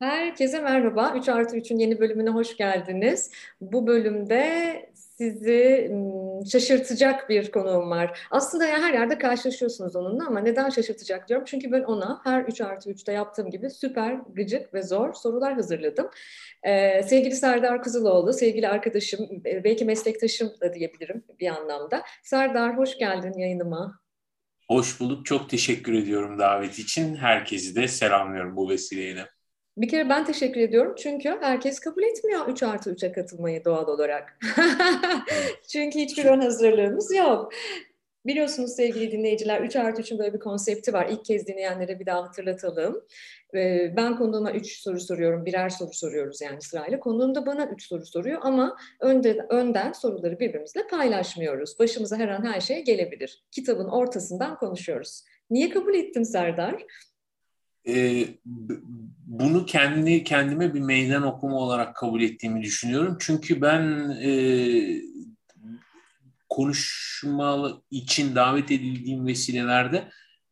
Herkese merhaba. 3 artı 3'ün yeni bölümüne hoş geldiniz. Bu bölümde sizi şaşırtacak bir konuğum var. Aslında ya her yerde karşılaşıyorsunuz onunla ama neden şaşırtacak diyorum. Çünkü ben ona her 3 artı 3'te yaptığım gibi süper, gıcık ve zor sorular hazırladım. Ee, sevgili Serdar Kızıloğlu, sevgili arkadaşım, belki meslektaşım da diyebilirim bir anlamda. Serdar hoş geldin yayınıma. Hoş bulduk. Çok teşekkür ediyorum davet için. Herkesi de selamlıyorum bu vesileyle. Bir kere ben teşekkür ediyorum çünkü herkes kabul etmiyor 3 artı 3'e katılmayı doğal olarak. çünkü hiçbir ön hazırlığımız yok. Biliyorsunuz sevgili dinleyiciler 3 artı 3'ün böyle bir konsepti var. İlk kez dinleyenlere bir daha hatırlatalım. Ee, ben konuğuma 3 soru soruyorum, birer soru soruyoruz yani sırayla. Konuğum da bana 3 soru soruyor ama önde, önden soruları birbirimizle paylaşmıyoruz. Başımıza her an her şey gelebilir. Kitabın ortasından konuşuyoruz. Niye kabul ettin Serdar? E, bunu kendi kendime bir meydan okuma olarak kabul ettiğimi düşünüyorum. Çünkü ben e, konuşma için davet edildiğim vesilelerde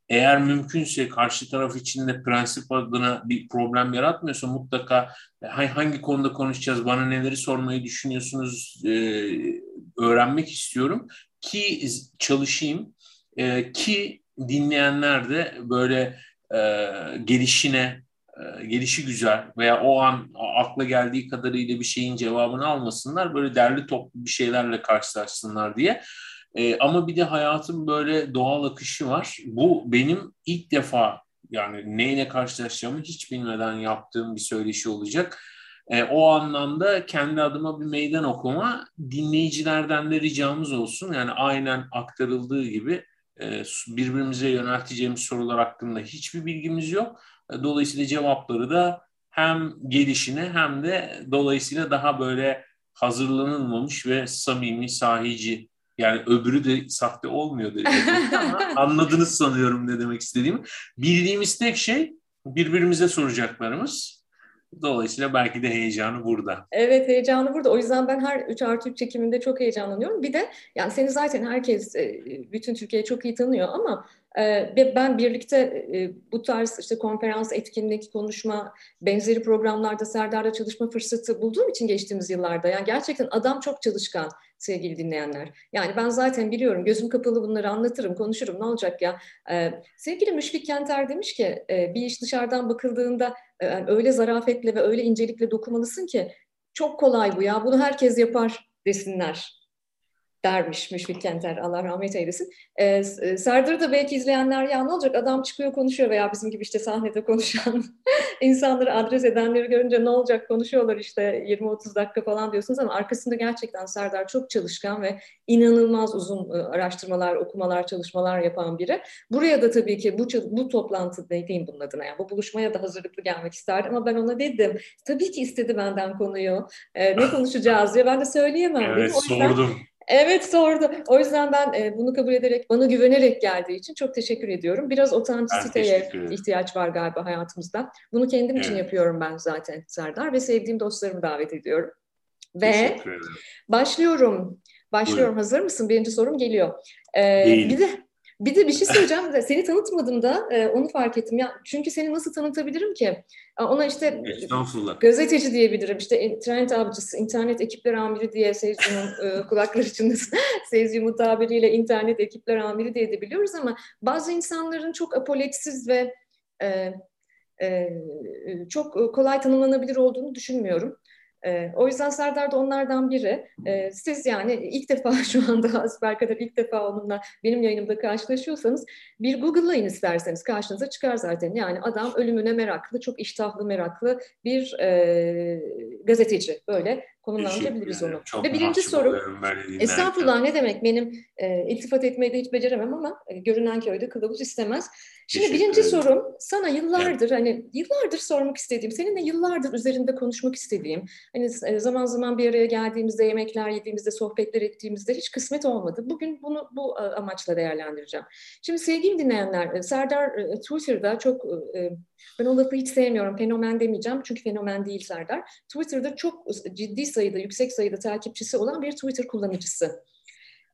eğer mümkünse karşı taraf için de prensip adına bir problem yaratmıyorsa mutlaka hangi konuda konuşacağız, bana neleri sormayı düşünüyorsunuz? e, öğrenmek istiyorum. Ki çalışayım. E, ki dinleyenler de böyle e, gelişine, e, gelişi güzel veya o an akla geldiği kadarıyla bir şeyin cevabını almasınlar. Böyle derli toplu bir şeylerle karşılaşsınlar diye. E, ama bir de hayatın böyle doğal akışı var. Bu benim ilk defa yani neyle karşılaşacağımı hiç bilmeden yaptığım bir söyleşi olacak. E, o anlamda kendi adıma bir meydan okuma dinleyicilerden de ricamız olsun. Yani aynen aktarıldığı gibi birbirimize yönelteceğimiz sorular hakkında hiçbir bilgimiz yok. E, dolayısıyla cevapları da hem gelişine hem de dolayısıyla daha böyle hazırlanılmamış ve samimi, sahici yani öbürü de sahte olmuyor ama anladınız sanıyorum ne demek istediğimi. Bildiğimiz tek şey birbirimize soracaklarımız Dolayısıyla belki de heyecanı burada. Evet heyecanı burada. O yüzden ben her 3 artı 3 çekiminde çok heyecanlanıyorum. Bir de yani seni zaten herkes, e, bütün Türkiye çok iyi tanıyor ama e, ben birlikte e, bu tarz işte konferans, etkinlik, konuşma, benzeri programlarda Serdar'la çalışma fırsatı bulduğum için geçtiğimiz yıllarda. Yani gerçekten adam çok çalışkan sevgili dinleyenler. Yani ben zaten biliyorum gözüm kapalı bunları anlatırım, konuşurum ne olacak ya. Sevgili Müşfik Kenter demiş ki bir iş dışarıdan bakıldığında yani öyle zarafetle ve öyle incelikle dokunmalısın ki çok kolay bu ya bunu herkes yapar desinler dermiş Müşfik Kenter Allah rahmet eylesin. Ee, e, Serdar'ı da belki izleyenler ya ne olacak adam çıkıyor konuşuyor veya bizim gibi işte sahnede konuşan insanları adres edenleri görünce ne olacak konuşuyorlar işte 20-30 dakika falan diyorsunuz ama arkasında gerçekten Serdar çok çalışkan ve inanılmaz uzun e, araştırmalar, okumalar, çalışmalar yapan biri. Buraya da tabii ki bu, bu toplantı ne diyeyim bunun adına yani bu buluşmaya da hazırlıklı gelmek isterdim ama ben ona dedim tabii ki istedi benden konuyu e, ne konuşacağız diye ben de söyleyemem evet, dedim. O yüzden, sordum. Evet sordu. O yüzden ben bunu kabul ederek, bana güvenerek geldiği için çok teşekkür ediyorum. Biraz otantisiteye ihtiyaç var galiba hayatımızda. Bunu kendim evet. için yapıyorum ben zaten Serdar ve sevdiğim dostlarımı davet ediyorum. Ve başlıyorum. Başlıyorum. Buyurun. Hazır mısın? Birinci sorum geliyor. Ee, bir de bir de bir şey söyleyeceğim. seni tanıtmadım da e, onu fark ettim. Ya çünkü seni nasıl tanıtabilirim ki? Ona işte gazeteci diyebilirim. İşte trend avcısı, internet ekipler amiri diye Seyirci'nin e, kulakları için Seyirci mutabiriyle internet ekipler amiri diye de biliyoruz ama bazı insanların çok apoleksiz ve e, e, çok kolay tanımlanabilir olduğunu düşünmüyorum. E, o yüzden Serdar da onlardan biri. E, siz yani ilk defa şu anda kadar ilk defa onunla benim yayınımda karşılaşıyorsanız bir Google'layın isterseniz karşınıza çıkar zaten. Yani adam ölümüne meraklı, çok iştahlı meraklı bir e, gazeteci. Böyle konumlandırabiliriz onu. Çok Ve birinci soru, estağfurullah ne demek benim e, iltifat etmeyi de hiç beceremem ama e, görünen köyde kılavuz istemez. Şimdi birinci sorum sana yıllardır hani yıllardır sormak istediğim, seninle yıllardır üzerinde konuşmak istediğim, hani e, zaman zaman bir araya geldiğimizde, yemekler yediğimizde, sohbetler ettiğimizde hiç kısmet olmadı. Bugün bunu bu amaçla değerlendireceğim. Şimdi sevgili dinleyenler, e, Serdar Twitter'da çok ben o lafı hiç sevmiyorum. Fenomen demeyeceğim çünkü fenomen değil Serdar. Twitter'da çok ciddi sayıda, yüksek sayıda takipçisi olan bir Twitter kullanıcısı.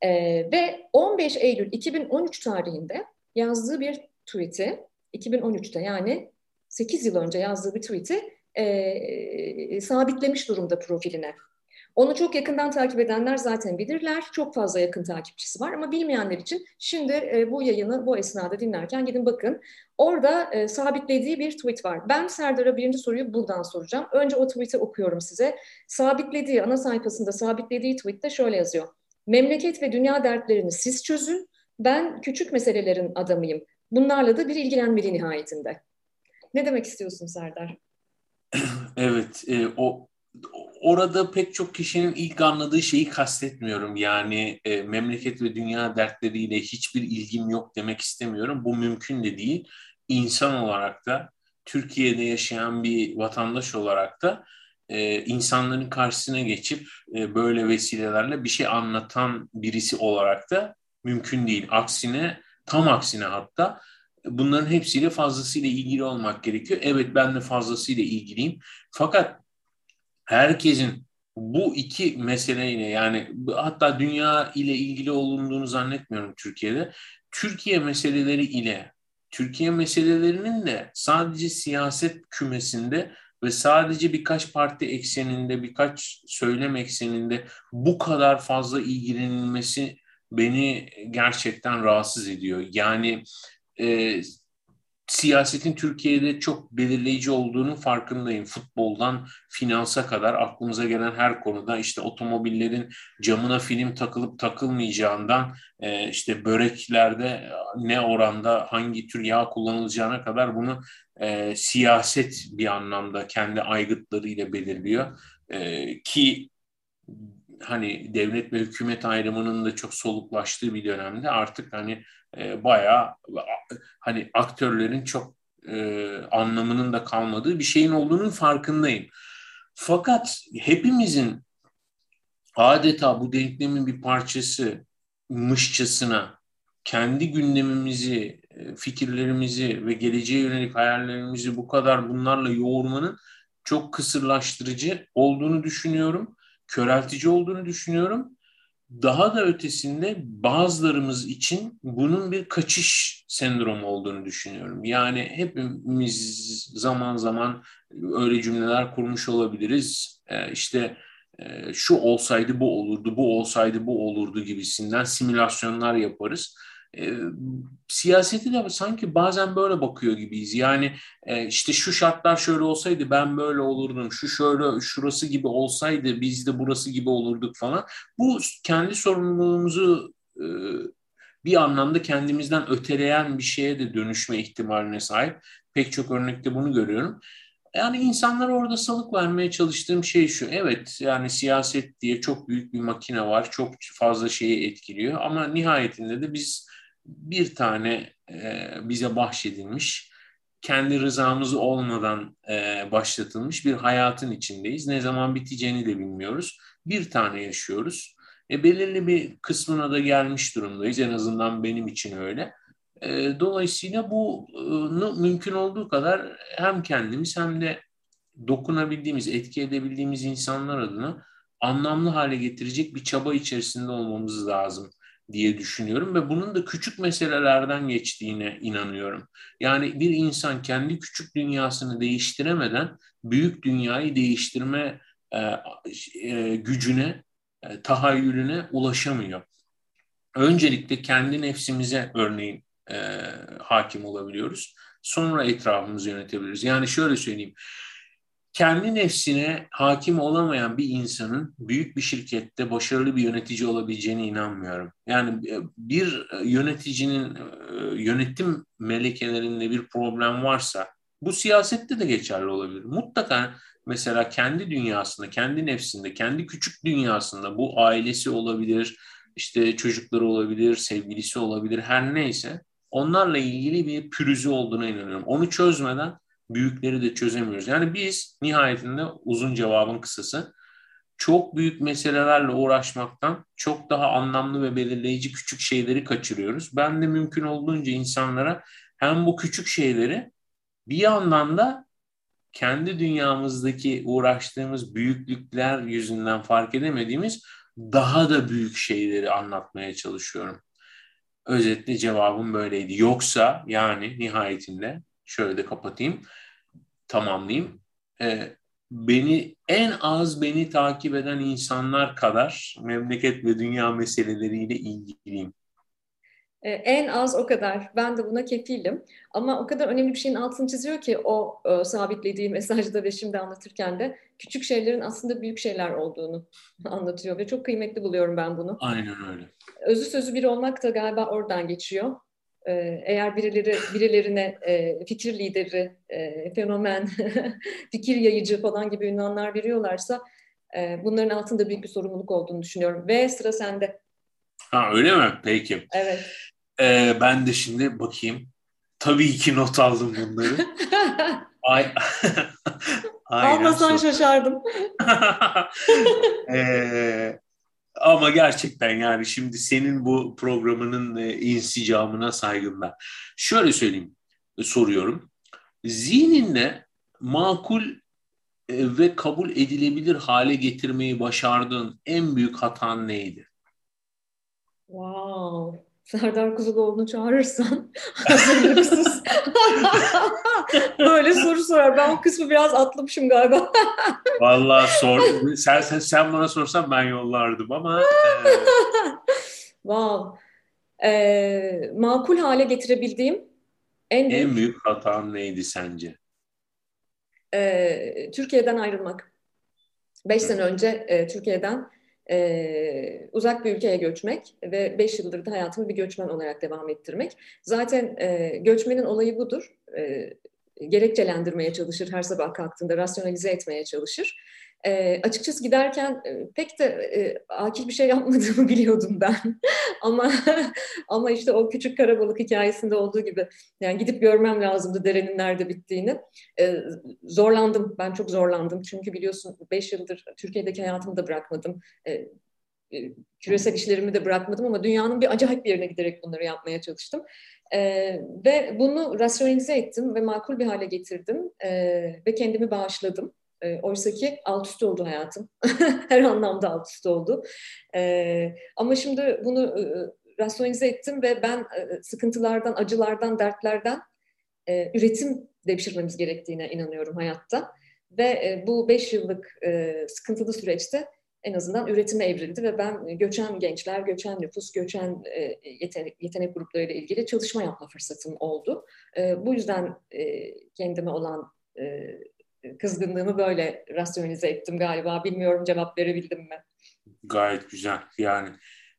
Ee, ve 15 Eylül 2013 tarihinde yazdığı bir tweet'i, 2013'te yani 8 yıl önce yazdığı bir tweet'i e, sabitlemiş durumda profiline. Onu çok yakından takip edenler zaten bilirler. Çok fazla yakın takipçisi var ama bilmeyenler için şimdi e, bu yayını bu esnada dinlerken gidin bakın. Orada e, sabitlediği bir tweet var. Ben Serdar'a birinci soruyu buradan soracağım. Önce o tweet'i okuyorum size. Sabitlediği, ana sayfasında sabitlediği tweette şöyle yazıyor. Memleket ve dünya dertlerini siz çözün. Ben küçük meselelerin adamıyım. Bunlarla da bir ilgilenmeli nihayetinde. Ne demek istiyorsun Serdar? Evet, e, o orada pek çok kişinin ilk anladığı şeyi kastetmiyorum. Yani e, memleket ve dünya dertleriyle hiçbir ilgim yok demek istemiyorum. Bu mümkün de değil. İnsan olarak da Türkiye'de yaşayan bir vatandaş olarak da e, insanların karşısına geçip e, böyle vesilelerle bir şey anlatan birisi olarak da mümkün değil. Aksine, tam aksine hatta bunların hepsiyle fazlasıyla ilgili olmak gerekiyor. Evet ben de fazlasıyla ilgiliyim. Fakat herkesin bu iki meseleyle yani hatta dünya ile ilgili olunduğunu zannetmiyorum Türkiye'de. Türkiye meseleleri ile Türkiye meselelerinin de sadece siyaset kümesinde ve sadece birkaç parti ekseninde, birkaç söylem ekseninde bu kadar fazla ilgilenilmesi beni gerçekten rahatsız ediyor. Yani e, siyasetin Türkiye'de çok belirleyici olduğunu farkındayım. Futboldan finansa kadar aklımıza gelen her konuda işte otomobillerin camına film takılıp takılmayacağından e, işte böreklerde ne oranda hangi tür yağ kullanılacağına kadar bunu e, siyaset bir anlamda kendi aygıtlarıyla belirliyor. E, ki hani devlet ve hükümet ayrımının da çok soluklaştığı bir dönemde artık hani e, bayağı hani aktörlerin çok e, anlamının da kalmadığı bir şeyin olduğunun farkındayım. Fakat hepimizin adeta bu denklemin bir parçası mışçasına kendi gündemimizi, e, fikirlerimizi ve geleceğe yönelik hayallerimizi bu kadar bunlarla yoğurmanın çok kısırlaştırıcı olduğunu düşünüyorum. Köreltici olduğunu düşünüyorum daha da ötesinde bazılarımız için bunun bir kaçış sendromu olduğunu düşünüyorum. Yani hepimiz zaman zaman öyle cümleler kurmuş olabiliriz. Ee, işte e, şu olsaydı bu olurdu, bu olsaydı bu olurdu gibisinden simülasyonlar yaparız e, siyaseti de sanki bazen böyle bakıyor gibiyiz. Yani e, işte şu şartlar şöyle olsaydı ben böyle olurdum. Şu şöyle şurası gibi olsaydı biz de burası gibi olurduk falan. Bu kendi sorumluluğumuzu e, bir anlamda kendimizden öteleyen bir şeye de dönüşme ihtimaline sahip. Pek çok örnekte bunu görüyorum. Yani insanlar orada salık vermeye çalıştığım şey şu. Evet yani siyaset diye çok büyük bir makine var. Çok fazla şeyi etkiliyor. Ama nihayetinde de biz bir tane e, bize bahşedilmiş, kendi rızamız olmadan e, başlatılmış bir hayatın içindeyiz. Ne zaman biteceğini de bilmiyoruz. Bir tane yaşıyoruz. E, belirli bir kısmına da gelmiş durumdayız. En azından benim için öyle. E, dolayısıyla bu e, mümkün olduğu kadar hem kendimiz hem de dokunabildiğimiz, etki edebildiğimiz insanlar adına anlamlı hale getirecek bir çaba içerisinde olmamız lazım diye düşünüyorum ve bunun da küçük meselelerden geçtiğine inanıyorum. Yani bir insan kendi küçük dünyasını değiştiremeden büyük dünyayı değiştirme e, e, gücüne, e, tahayyülüne ulaşamıyor. Öncelikle kendi nefsimize örneğin e, hakim olabiliyoruz. Sonra etrafımızı yönetebiliriz. Yani şöyle söyleyeyim kendi nefsine hakim olamayan bir insanın büyük bir şirkette başarılı bir yönetici olabileceğine inanmıyorum. Yani e, bir e, yöneticinin e, yönetim melekelerinde bir problem varsa bu siyasette de geçerli olabilir. Mutlaka mesela kendi dünyasında, kendi nefsinde, kendi küçük dünyasında bu ailesi olabilir, işte çocukları olabilir, sevgilisi olabilir, her neyse onlarla ilgili bir pürüzü olduğuna inanıyorum. Onu çözmeden büyükleri de çözemiyoruz. Yani biz nihayetinde uzun cevabın kısası çok büyük meselelerle uğraşmaktan çok daha anlamlı ve belirleyici küçük şeyleri kaçırıyoruz. Ben de mümkün olduğunca insanlara hem bu küçük şeyleri bir yandan da kendi dünyamızdaki uğraştığımız büyüklükler yüzünden fark edemediğimiz daha da büyük şeyleri anlatmaya çalışıyorum. Özetle cevabım böyleydi. Yoksa yani nihayetinde şöyle de kapatayım, tamamlayayım. e, beni en az beni takip eden insanlar kadar memleket ve dünya meseleleriyle ilgiliyim. E, en az o kadar. Ben de buna kefilim. Ama o kadar önemli bir şeyin altını çiziyor ki o e, sabitlediği mesajda ve şimdi anlatırken de küçük şeylerin aslında büyük şeyler olduğunu anlatıyor ve çok kıymetli buluyorum ben bunu. Aynen öyle. Özü sözü bir olmak da galiba oradan geçiyor. E, eğer birileri birilerine e, fikir lideri, e, fenomen, fikir yayıcı falan gibi ünvanlar veriyorlarsa e, bunların altında büyük bir sorumluluk olduğunu düşünüyorum. Ve sıra sende. Ha öyle mi? Peki. Evet. Ee, ben de şimdi bakayım. Tabii ki not aldım bunları. Ay, Almasan şaşardım. ee, ama gerçekten yani şimdi senin bu programının e, insicamına saygımla. Şöyle söyleyeyim, soruyorum. Zihninde makul e, ve kabul edilebilir hale getirmeyi başardığın en büyük hatan neydi? Wow. Serdar Kuzuloğlu'nu çağırırsan hazırlıksız böyle soru sorar. Ben o kısmı biraz atlamışım galiba. Vallahi sor. Sen, sen, sen bana sorsan ben yollardım ama. E... wow. Ee, makul hale getirebildiğim en büyük, en büyük hatan neydi sence? Ee, Türkiye'den ayrılmak. Beş sene önce e, Türkiye'den e, uzak bir ülkeye göçmek ve beş yıldır da hayatımı bir göçmen olarak devam ettirmek. Zaten e, göçmenin olayı budur. E, gerekçelendirmeye çalışır her sabah kalktığında, rasyonalize etmeye çalışır. E, açıkçası giderken e, pek de e, akil bir şey yapmadığımı biliyordum ben. ama ama işte o küçük karabalık hikayesinde olduğu gibi yani gidip görmem lazımdı derenin nerede bittiğini. E, zorlandım. Ben çok zorlandım. Çünkü biliyorsun beş yıldır Türkiye'deki hayatımı da bırakmadım. E, küresel işlerimi de bırakmadım ama dünyanın bir acayip bir yerine giderek bunları yapmaya çalıştım. Ee, ve bunu rasyonalize ettim ve makul bir hale getirdim ee, ve kendimi bağışladım. E, Oysa ki alt üst oldu hayatım. Her anlamda alt üst oldu. E, ama şimdi bunu e, rasyonize ettim ve ben e, sıkıntılardan, acılardan, dertlerden e, üretim devşirmemiz gerektiğine inanıyorum hayatta. Ve e, bu beş yıllık e, sıkıntılı süreçte en azından üretime evrildi ve ben göçen gençler, göçen nüfus, göçen e, yetenek, yetenek gruplarıyla ilgili çalışma yapma fırsatım oldu. E, bu yüzden e, kendime olan e, kızgınlığımı böyle rasyonize ettim galiba. Bilmiyorum cevap verebildim mi? Gayet güzel. Yani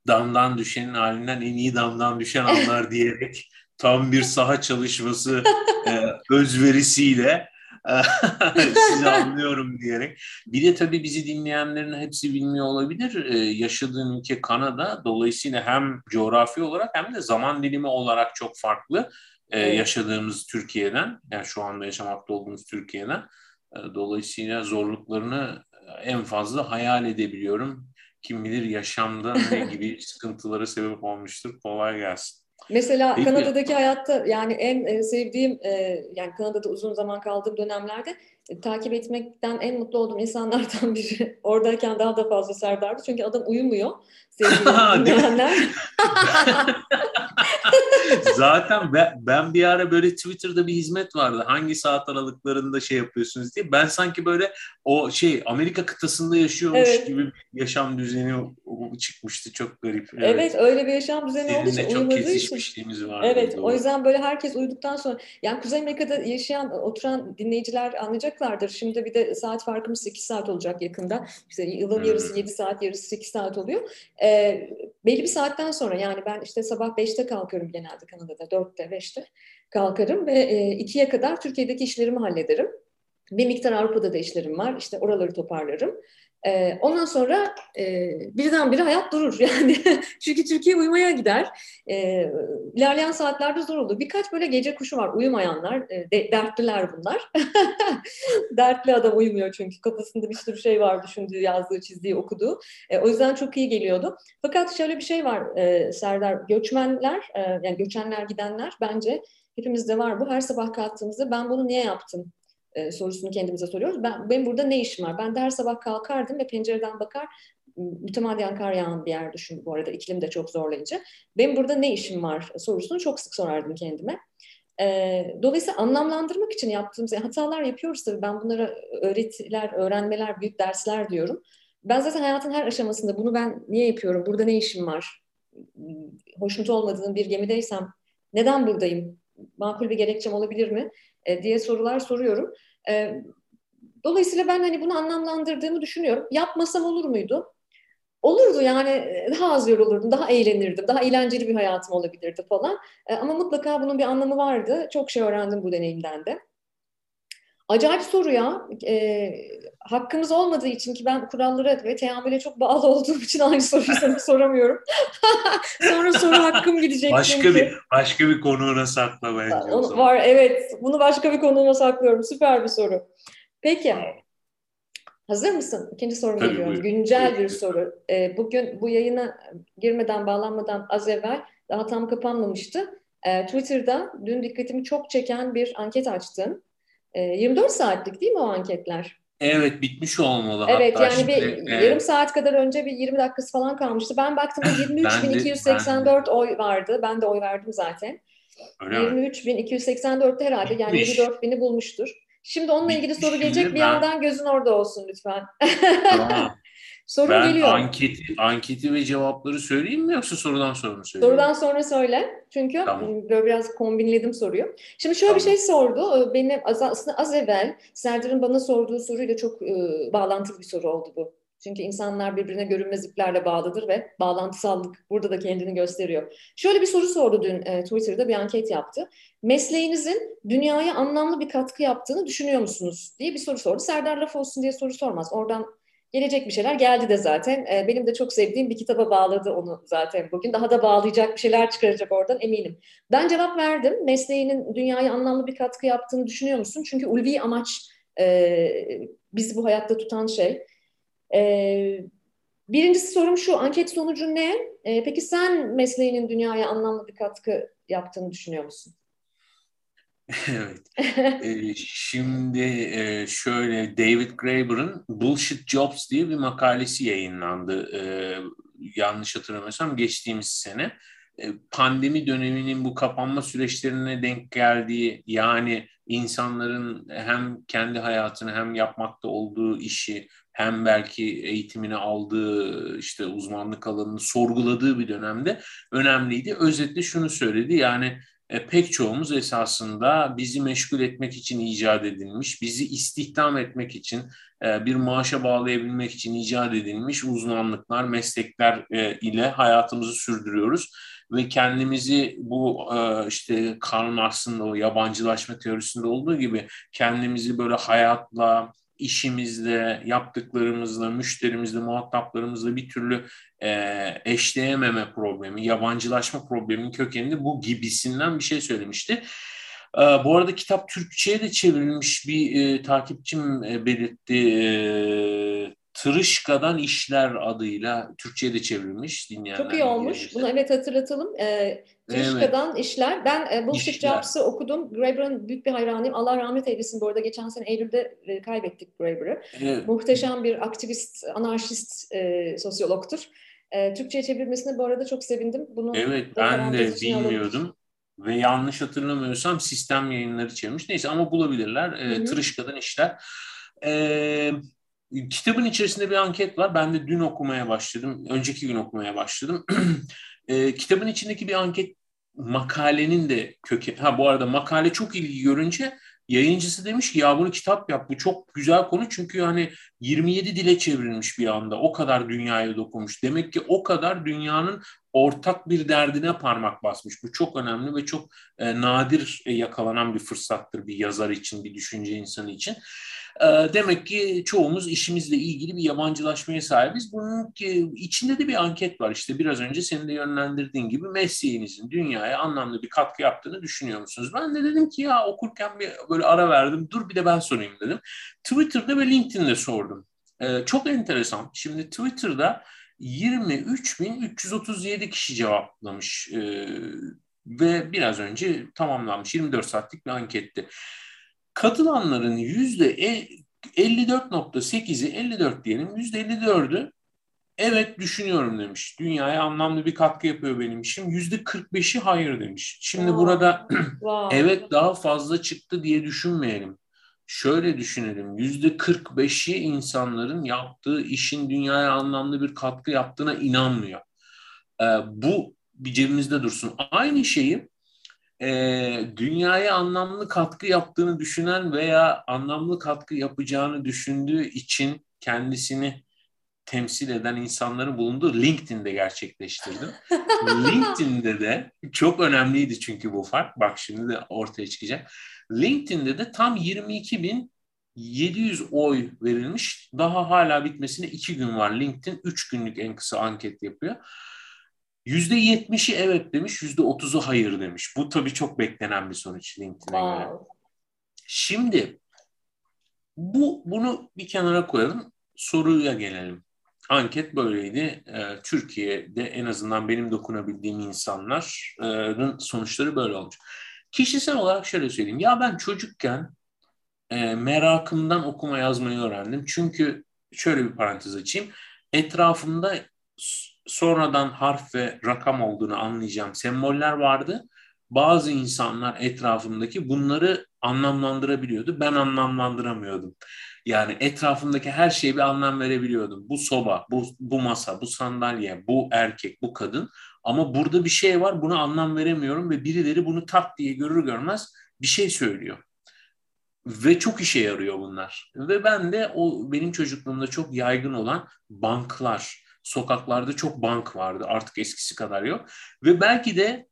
damdan düşenin halinden en iyi damdan düşen anlar diyerek tam bir saha çalışması e, özverisiyle e, sizi anlıyorum diyerek. Bir de tabii bizi dinleyenlerin hepsi bilmiyor olabilir. Ee, yaşadığın ülke Kanada. Dolayısıyla hem coğrafi olarak hem de zaman dilimi olarak çok farklı. Ee, evet. Yaşadığımız Türkiye'den, yani şu anda yaşamakta olduğumuz Türkiye'den. E, dolayısıyla zorluklarını e, en fazla hayal edebiliyorum. Kim bilir yaşamda ne gibi sıkıntılara sebep olmuştur. Kolay gelsin. Mesela Peki. Kanada'daki hayatta yani en e, sevdiğim yani Kanada'da uzun zaman kaldığım dönemlerde takip etmekten en mutlu olduğum insanlardan biri. Oradayken daha da fazla Serdar'dı. Çünkü adam uyumuyor. Zaten ben, ben bir ara böyle Twitter'da bir hizmet vardı. Hangi saat aralıklarında şey yapıyorsunuz diye. Ben sanki böyle o şey Amerika kıtasında yaşıyormuş evet. gibi bir yaşam düzeni çıkmıştı. Çok garip. Evet, evet öyle bir yaşam düzeni Seninle olduğu için çok kesişmişliğimiz vardı. Evet doğru. o yüzden böyle herkes uyuduktan sonra yani Kuzey Amerika'da yaşayan oturan dinleyiciler anlayacaklardır. Şimdi bir de saat farkımız 8 saat olacak yakında. İşte yılın hmm. yarısı 7 saat yarısı 8 saat oluyor. Ee, belli bir saatten sonra yani ben işte sabah 5'te kalkıyorum genelde Kanada'da 4'te 5'te kalkarım ve e, 2'ye kadar Türkiye'deki işlerimi hallederim. Bir miktar Avrupa'da da işlerim var. İşte oraları toparlarım. Ondan sonra e, birdenbire hayat durur yani. Çünkü Türkiye uyumaya gider. E, saatlerde zor olur. Birkaç böyle gece kuşu var uyumayanlar. De, dertliler bunlar. Dertli adam uyumuyor çünkü kafasında bir sürü şey var düşündüğü, yazdığı, çizdiği, okuduğu. O yüzden çok iyi geliyordu. Fakat şöyle bir şey var Serdar. Göçmenler, yani göçenler gidenler bence hepimizde var bu. Her sabah kalktığımızda ben bunu niye yaptım? e, sorusunu kendimize soruyoruz. Ben, benim burada ne işim var? Ben de her sabah kalkardım ve pencereden bakar mütemadiyen kar yağan bir yer düşün bu arada iklim de çok zorlayıcı. Benim burada ne işim var sorusunu çok sık sorardım kendime. E, dolayısıyla anlamlandırmak için yaptığımız yani hatalar yapıyoruz tabii ben bunlara öğretiler, öğrenmeler, büyük dersler diyorum. Ben zaten hayatın her aşamasında bunu ben niye yapıyorum, burada ne işim var, hoşnut olmadığım bir gemideysem neden buradayım, makul bir gerekçem olabilir mi? E, diye sorular soruyorum. E, dolayısıyla ben hani bunu anlamlandırdığımı düşünüyorum. Yapmasam olur muydu? Olurdu yani e, daha az yorulurdum, daha eğlenirdim, daha eğlenceli bir hayatım olabilirdi falan. Ama mutlaka bunun bir anlamı vardı. Çok şey öğrendim bu deneyimden de. Acayip soru ya. E, hakkımız olmadığı için ki ben kurallara ve teamüle çok bağlı olduğum için aynı soruyu sana soramıyorum. Sonra soru hakkım gidecek. Başka bir başka bir konuğuna sakla bence. Var evet. Bunu başka bir konuğuna saklıyorum. Süper bir soru. Peki. Hazır mısın? İkinci sorum Tabii, geliyor. Buyur. Güncel bir soru. E, bugün bu yayına girmeden bağlanmadan az evvel daha tam kapanmamıştı. E, Twitter'da dün dikkatimi çok çeken bir anket açtın. Ee, e, 24 saatlik değil mi o anketler? Evet bitmiş olmalı evet, hatta. Yani şimdi, bir e, yarım saat kadar önce bir 20 dakikası falan kalmıştı. Ben baktığımda 23.284 oy vardı. Ben de oy verdim zaten. 23.284'te herhalde bitmiş. yani 24.000'i bulmuştur. Şimdi onunla ilgili soru gelecek. Bir ben... yandan gözün orada olsun lütfen. Tamam. Sorun ben geliyor. anketi, anketi ve cevapları söyleyeyim mi yoksa sorudan sonra mı söyleyeyim? Sorudan sonra söyle. Çünkü tamam. böyle biraz kombinledim soruyu. Şimdi şöyle tamam. bir şey sordu. Ee, benim aslında az evvel Serdar'ın bana sorduğu soruyla çok e, bağlantılı bir soru oldu bu. Çünkü insanlar birbirine görünmez iplerle bağlıdır ve bağlantısallık burada da kendini gösteriyor. Şöyle bir soru sordu dün e, Twitter'da bir anket yaptı. Mesleğinizin dünyaya anlamlı bir katkı yaptığını düşünüyor musunuz diye bir soru sordu. Serdar laf olsun diye soru sormaz. Oradan Gelecek bir şeyler geldi de zaten. E, benim de çok sevdiğim bir kitaba bağladı onu zaten bugün. Daha da bağlayacak bir şeyler çıkaracak oradan eminim. Ben cevap verdim. Mesleğinin dünyaya anlamlı bir katkı yaptığını düşünüyor musun? Çünkü ulvi amaç e, bizi bu hayatta tutan şey. E, birincisi sorum şu, anket sonucu ne? E, peki sen mesleğinin dünyaya anlamlı bir katkı yaptığını düşünüyor musun? evet. ee, şimdi e, şöyle David Graeber'ın Bullshit Jobs diye bir makalesi yayınlandı. Ee, yanlış hatırlamıyorsam geçtiğimiz sene. Ee, pandemi döneminin bu kapanma süreçlerine denk geldiği yani insanların hem kendi hayatını hem yapmakta olduğu işi hem belki eğitimini aldığı işte uzmanlık alanını sorguladığı bir dönemde önemliydi. Özetle şunu söyledi yani e, pek çoğumuz esasında bizi meşgul etmek için icat edilmiş, bizi istihdam etmek için, e, bir maaşa bağlayabilmek için icat edilmiş uzmanlıklar, meslekler e, ile hayatımızı sürdürüyoruz. Ve kendimizi bu e, işte karma aslında o yabancılaşma teorisinde olduğu gibi kendimizi böyle hayatla, işimizle, yaptıklarımızla, müşterimizle, muhataplarımızla bir türlü e, eşleyememe problemi, yabancılaşma probleminin kökeninde bu gibisinden bir şey söylemişti. E, bu arada kitap Türkçe'ye de çevrilmiş bir e, takipçim e, belirtti. E, Tırışkadan İşler adıyla Türkçe'ye de çevrilmiş dinleyenler. Çok iyi olmuş. Gelmişler. Bunu evet hatırlatalım. Ee, Tırışkadan evet. İşler. Ben e, Bullshit Jobs'ı okudum. Graeber'ın büyük bir hayranıyım. Allah rahmet eylesin bu arada. Geçen sene Eylül'de e, kaybettik Graeber'ı. Evet. Muhteşem bir aktivist, anarşist e, sosyologtur. E, Türkçe'ye çevrilmesine bu arada çok sevindim. Bunu evet ben de bilmiyordum. Alalım. Ve yanlış hatırlamıyorsam sistem yayınları çevirmiş. Neyse ama bulabilirler. E, Tırışkadan İşler. Eee Kitabın içerisinde bir anket var. Ben de dün okumaya başladım. Önceki gün okumaya başladım. e, kitabın içindeki bir anket makalenin de köke... Ha bu arada makale çok ilgi görünce yayıncısı demiş ki ya bunu kitap yap bu çok güzel konu çünkü hani 27 dile çevrilmiş bir anda o kadar dünyaya dokunmuş. Demek ki o kadar dünyanın ortak bir derdine parmak basmış. Bu çok önemli ve çok e, nadir e, yakalanan bir fırsattır bir yazar için, bir düşünce insanı için. Ee, demek ki çoğumuz işimizle ilgili bir yabancılaşmaya sahibiz. Bunun ki içinde de bir anket var işte biraz önce senin de yönlendirdiğin gibi mesleğinizin dünyaya anlamlı bir katkı yaptığını düşünüyor musunuz? Ben de dedim ki ya okurken bir böyle ara verdim dur bir de ben sorayım dedim. Twitter'da ve LinkedIn'de sordum. Ee, çok enteresan. Şimdi Twitter'da 23.337 kişi cevaplamış ee, ve biraz önce tamamlanmış 24 saatlik bir anketti katılanların yüzde e, 54.8'i 54 diyelim yüzde 54'ü evet düşünüyorum demiş. Dünyaya anlamlı bir katkı yapıyor benim işim. Yüzde 45'i hayır demiş. Şimdi wow. burada evet daha fazla çıktı diye düşünmeyelim. Şöyle düşünelim yüzde 45'i insanların yaptığı işin dünyaya anlamlı bir katkı yaptığına inanmıyor. Ee, bu bir cebimizde dursun. Aynı şeyi e, dünyaya anlamlı katkı yaptığını düşünen veya anlamlı katkı yapacağını düşündüğü için kendisini temsil eden insanların bulunduğu LinkedIn'de gerçekleştirdim. LinkedIn'de de çok önemliydi çünkü bu fark. Bak şimdi de ortaya çıkacak. LinkedIn'de de tam 22 bin 700 oy verilmiş. Daha hala bitmesine 2 gün var. LinkedIn 3 günlük en kısa anket yapıyor. %70'i evet demiş, %30'u hayır demiş. Bu tabii çok beklenen bir sonuç LinkedIn'e wow. göre. Şimdi bu bunu bir kenara koyalım. Soruya gelelim. Anket böyleydi. Ee, Türkiye'de en azından benim dokunabildiğim insanların sonuçları böyle olmuş. Kişisel olarak şöyle söyleyeyim. Ya ben çocukken e, merakımdan okuma yazmayı öğrendim. Çünkü şöyle bir parantez açayım. Etrafımda sonradan harf ve rakam olduğunu anlayacağım semboller vardı. Bazı insanlar etrafımdaki bunları anlamlandırabiliyordu. Ben anlamlandıramıyordum. Yani etrafımdaki her şeye bir anlam verebiliyordum. Bu soba, bu, bu masa, bu sandalye, bu erkek, bu kadın. Ama burada bir şey var buna anlam veremiyorum ve birileri bunu tak diye görür görmez bir şey söylüyor. Ve çok işe yarıyor bunlar. Ve ben de o benim çocukluğumda çok yaygın olan banklar, sokaklarda çok bank vardı. Artık eskisi kadar yok. Ve belki de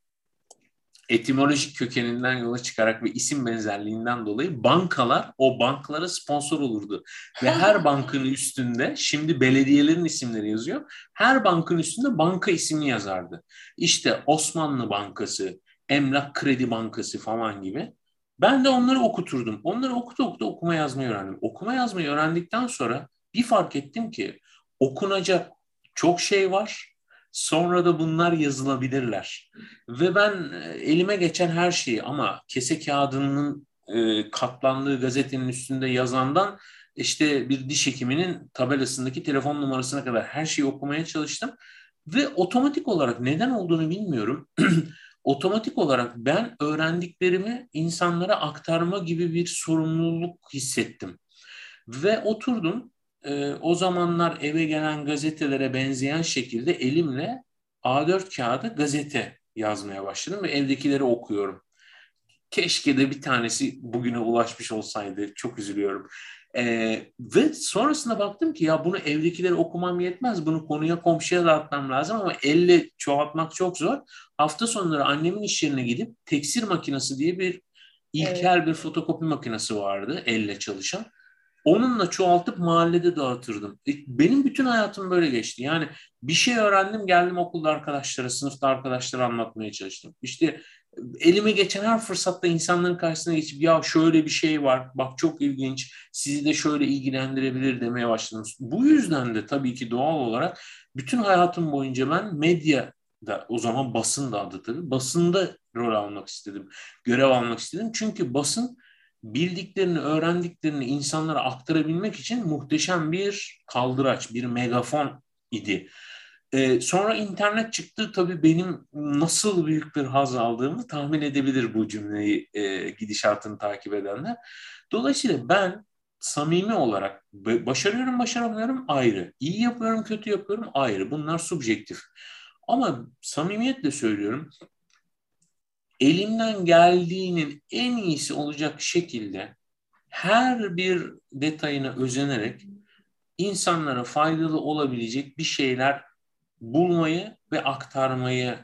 etimolojik kökeninden yola çıkarak ve isim benzerliğinden dolayı bankalar o banklara sponsor olurdu. Ve her bankın üstünde şimdi belediyelerin isimleri yazıyor. Her bankın üstünde banka ismi yazardı. İşte Osmanlı Bankası, Emlak Kredi Bankası falan gibi. Ben de onları okuturdum. Onları okutu okutu okuma yazmayı öğrendim. Okuma yazmayı öğrendikten sonra bir fark ettim ki okunacak çok şey var. Sonra da bunlar yazılabilirler. Ve ben e, elime geçen her şeyi ama kese kağıdının e, katlandığı gazetenin üstünde yazandan işte bir diş hekiminin tabelasındaki telefon numarasına kadar her şeyi okumaya çalıştım. Ve otomatik olarak neden olduğunu bilmiyorum. otomatik olarak ben öğrendiklerimi insanlara aktarma gibi bir sorumluluk hissettim. Ve oturdum e, o zamanlar eve gelen gazetelere benzeyen şekilde elimle A4 kağıda gazete yazmaya başladım ve evdekileri okuyorum. Keşke de bir tanesi bugüne ulaşmış olsaydı. Çok üzülüyorum. Ee, ve sonrasında baktım ki ya bunu evdekileri okumam yetmez. Bunu konuya komşuya dağıtmam lazım ama elle çoğaltmak çok zor. Hafta sonları annemin iş yerine gidip teksir makinesi diye bir ilkel evet. bir fotokopi makinesi vardı elle çalışan. Onunla çoğaltıp mahallede dağıtırdım. E, benim bütün hayatım böyle geçti. Yani bir şey öğrendim geldim okulda arkadaşlara, sınıfta arkadaşlara anlatmaya çalıştım. İşte elime geçen her fırsatta insanların karşısına geçip ya şöyle bir şey var bak çok ilginç sizi de şöyle ilgilendirebilir demeye başladım. Bu yüzden de tabii ki doğal olarak bütün hayatım boyunca ben medya da o zaman basın da adı tabii basında rol almak istedim. Görev almak istedim. Çünkü basın bildiklerini, öğrendiklerini insanlara aktarabilmek için muhteşem bir kaldıraç, bir megafon idi. Ee, sonra internet çıktı. Tabii benim nasıl büyük bir haz aldığımı tahmin edebilir bu cümleyi e, gidişatını takip edenler. Dolayısıyla ben samimi olarak başarıyorum, başaramıyorum ayrı. İyi yapıyorum, kötü yapıyorum ayrı. Bunlar subjektif. Ama samimiyetle söylüyorum elimden geldiğinin en iyisi olacak şekilde her bir detayına özenerek insanlara faydalı olabilecek bir şeyler bulmayı ve aktarmayı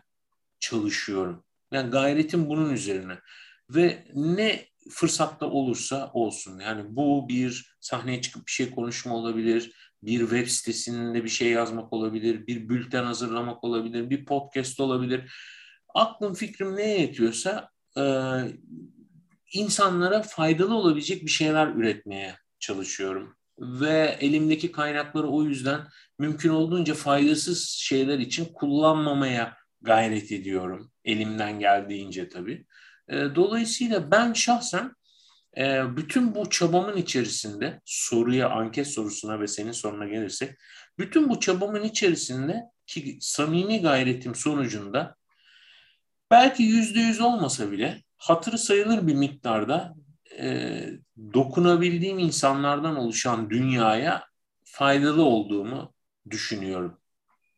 çalışıyorum. Yani gayretim bunun üzerine. Ve ne fırsatta olursa olsun. Yani bu bir sahneye çıkıp bir şey konuşma olabilir, bir web sitesinde bir şey yazmak olabilir, bir bülten hazırlamak olabilir, bir podcast olabilir aklım fikrim neye yetiyorsa e, insanlara faydalı olabilecek bir şeyler üretmeye çalışıyorum. Ve elimdeki kaynakları o yüzden mümkün olduğunca faydasız şeyler için kullanmamaya gayret ediyorum. Elimden geldiğince tabii. E, dolayısıyla ben şahsen e, bütün bu çabamın içerisinde soruya, anket sorusuna ve senin soruna gelirsek, bütün bu çabamın içerisinde ki samimi gayretim sonucunda belki yüzde yüz olmasa bile hatırı sayılır bir miktarda e, dokunabildiğim insanlardan oluşan dünyaya faydalı olduğumu düşünüyorum.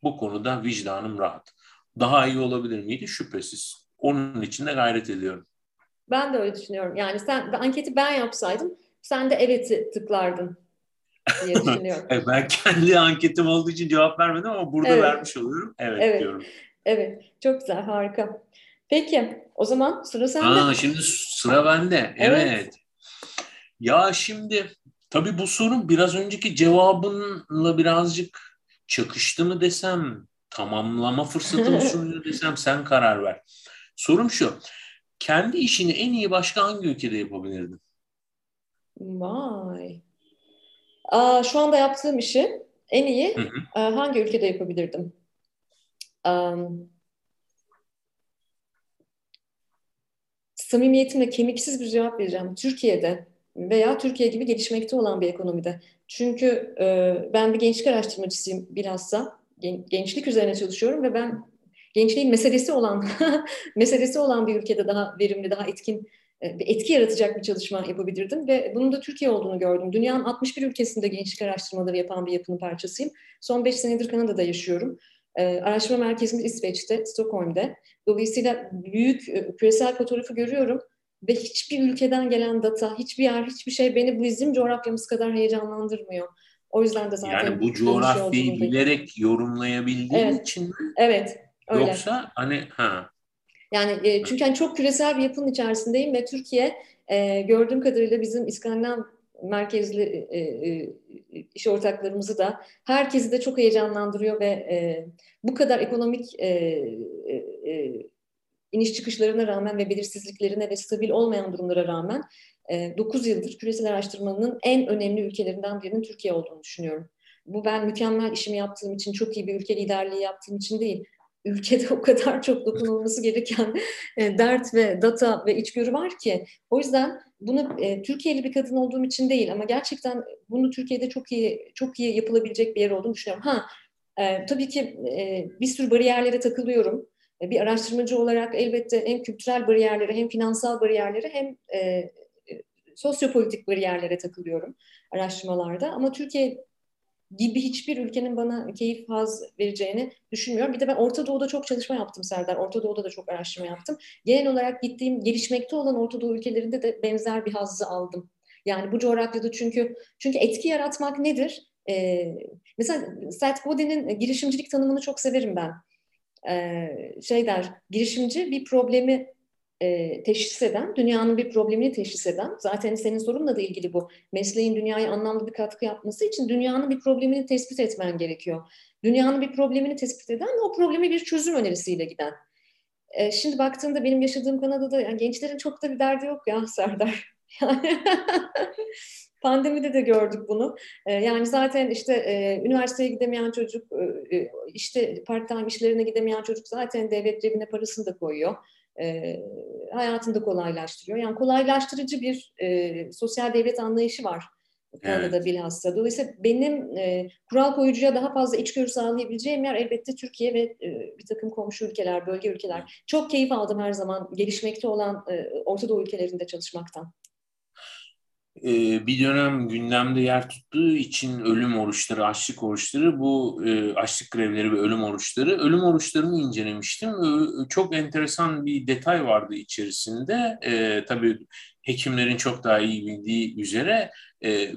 Bu konuda vicdanım rahat. Daha iyi olabilir miydi? Şüphesiz. Onun için de gayret ediyorum. Ben de öyle düşünüyorum. Yani sen anketi ben yapsaydım sen de evet tıklardın diye düşünüyorum. ben kendi anketim olduğu için cevap vermedim ama burada evet. vermiş oluyorum. Evet, evet diyorum. Evet. Çok güzel. Harika. Peki. O zaman sıra sende. Aa, şimdi sıra bende. Evet. evet. Ya şimdi tabii bu sorun biraz önceki cevabınla birazcık çakıştı mı desem, tamamlama fırsatı mı sunuyor desem sen karar ver. Sorum şu, kendi işini en iyi başka hangi ülkede yapabilirdin? Vay. Aa, şu anda yaptığım işi en iyi hı hı. hangi ülkede yapabilirdim? Um, samimiyetimle kemiksiz bir cevap vereceğim. Türkiye'de veya Türkiye gibi gelişmekte olan bir ekonomide. Çünkü e, ben bir gençlik araştırmacısıyım bilhassa. Gen, gençlik üzerine çalışıyorum ve ben gençliğin meselesi olan meselesi olan bir ülkede daha verimli, daha etkin e, bir etki yaratacak bir çalışma yapabilirdim ve bunun da Türkiye olduğunu gördüm. Dünyanın 61 ülkesinde gençlik araştırmaları yapan bir yapının parçasıyım. Son 5 senedir Kanada'da yaşıyorum. Ee, araştırma merkezimiz İsveç'te, Stockholm'de. Dolayısıyla büyük e, küresel fotoğrafı görüyorum ve hiçbir ülkeden gelen data, hiçbir yer, hiçbir şey beni bizim coğrafyamız kadar heyecanlandırmıyor. O yüzden de zaten yani bu coğrafyayı bilerek yorumlayabildiğin evet. için mi? Evet. Öyle. Yoksa hani ha. Yani e, çünkü hani çok küresel bir yapının içerisindeyim ve Türkiye e, gördüğüm kadarıyla bizim İskandinav merkezli e, e, iş ortaklarımızı da herkesi de çok heyecanlandırıyor ve e, bu kadar ekonomik e, e, e iniş çıkışlarına rağmen ve belirsizliklerine ve stabil olmayan durumlara rağmen e, 9 yıldır küresel araştırmanın en önemli ülkelerinden birinin Türkiye olduğunu düşünüyorum. Bu ben mükemmel işimi yaptığım için, çok iyi bir ülke liderliği yaptığım için değil. Ülkede o kadar çok dokunulması gereken e, dert ve data ve içgörü var ki. O yüzden bunu e, Türkiye'li bir kadın olduğum için değil ama gerçekten bunu Türkiye'de çok iyi çok iyi yapılabilecek bir yer olduğunu düşünüyorum. Ha e, tabii ki e, bir sürü bariyerlere takılıyorum bir araştırmacı olarak elbette hem kültürel bariyerlere hem finansal bariyerlere hem e, e, sosyopolitik bariyerlere takılıyorum araştırmalarda. Ama Türkiye gibi hiçbir ülkenin bana keyif haz vereceğini düşünmüyorum. Bir de ben Orta Doğu'da çok çalışma yaptım Serdar. Orta Doğu'da da çok araştırma yaptım. Genel olarak gittiğim gelişmekte olan Orta Doğu ülkelerinde de benzer bir hazzı aldım. Yani bu coğrafyada çünkü çünkü etki yaratmak nedir? Ee, mesela Seth Godin'in girişimcilik tanımını çok severim ben e, şey der, girişimci bir problemi e, teşhis eden, dünyanın bir problemini teşhis eden, zaten senin sorunla da ilgili bu. Mesleğin dünyaya anlamlı bir katkı yapması için dünyanın bir problemini tespit etmen gerekiyor. Dünyanın bir problemini tespit eden o problemi bir çözüm önerisiyle giden. E, şimdi baktığında benim yaşadığım Kanada'da yani gençlerin çok da bir derdi yok ya Serdar. Pandemide de gördük bunu. E, yani zaten işte e, üniversiteye gidemeyen çocuk, e, e, işte part-time işlerine gidemeyen çocuk zaten devlet cebine parasını da koyuyor. E, hayatını da kolaylaştırıyor. Yani kolaylaştırıcı bir e, sosyal devlet anlayışı var Kanada'da evet. bilhassa. Dolayısıyla benim e, kural koyucuya daha fazla içgörü sağlayabileceğim yer elbette Türkiye ve e, bir takım komşu ülkeler, bölge ülkeler. Çok keyif aldım her zaman gelişmekte olan e, Orta Doğu ülkelerinde çalışmaktan. Ee, bir dönem gündemde yer tuttuğu için ölüm oruçları, açlık oruçları, bu e, açlık grevleri ve ölüm oruçları, ölüm oruçlarını incelemiştim. Çok enteresan bir detay vardı içerisinde. E, tabii hekimlerin çok daha iyi bildiği üzere e,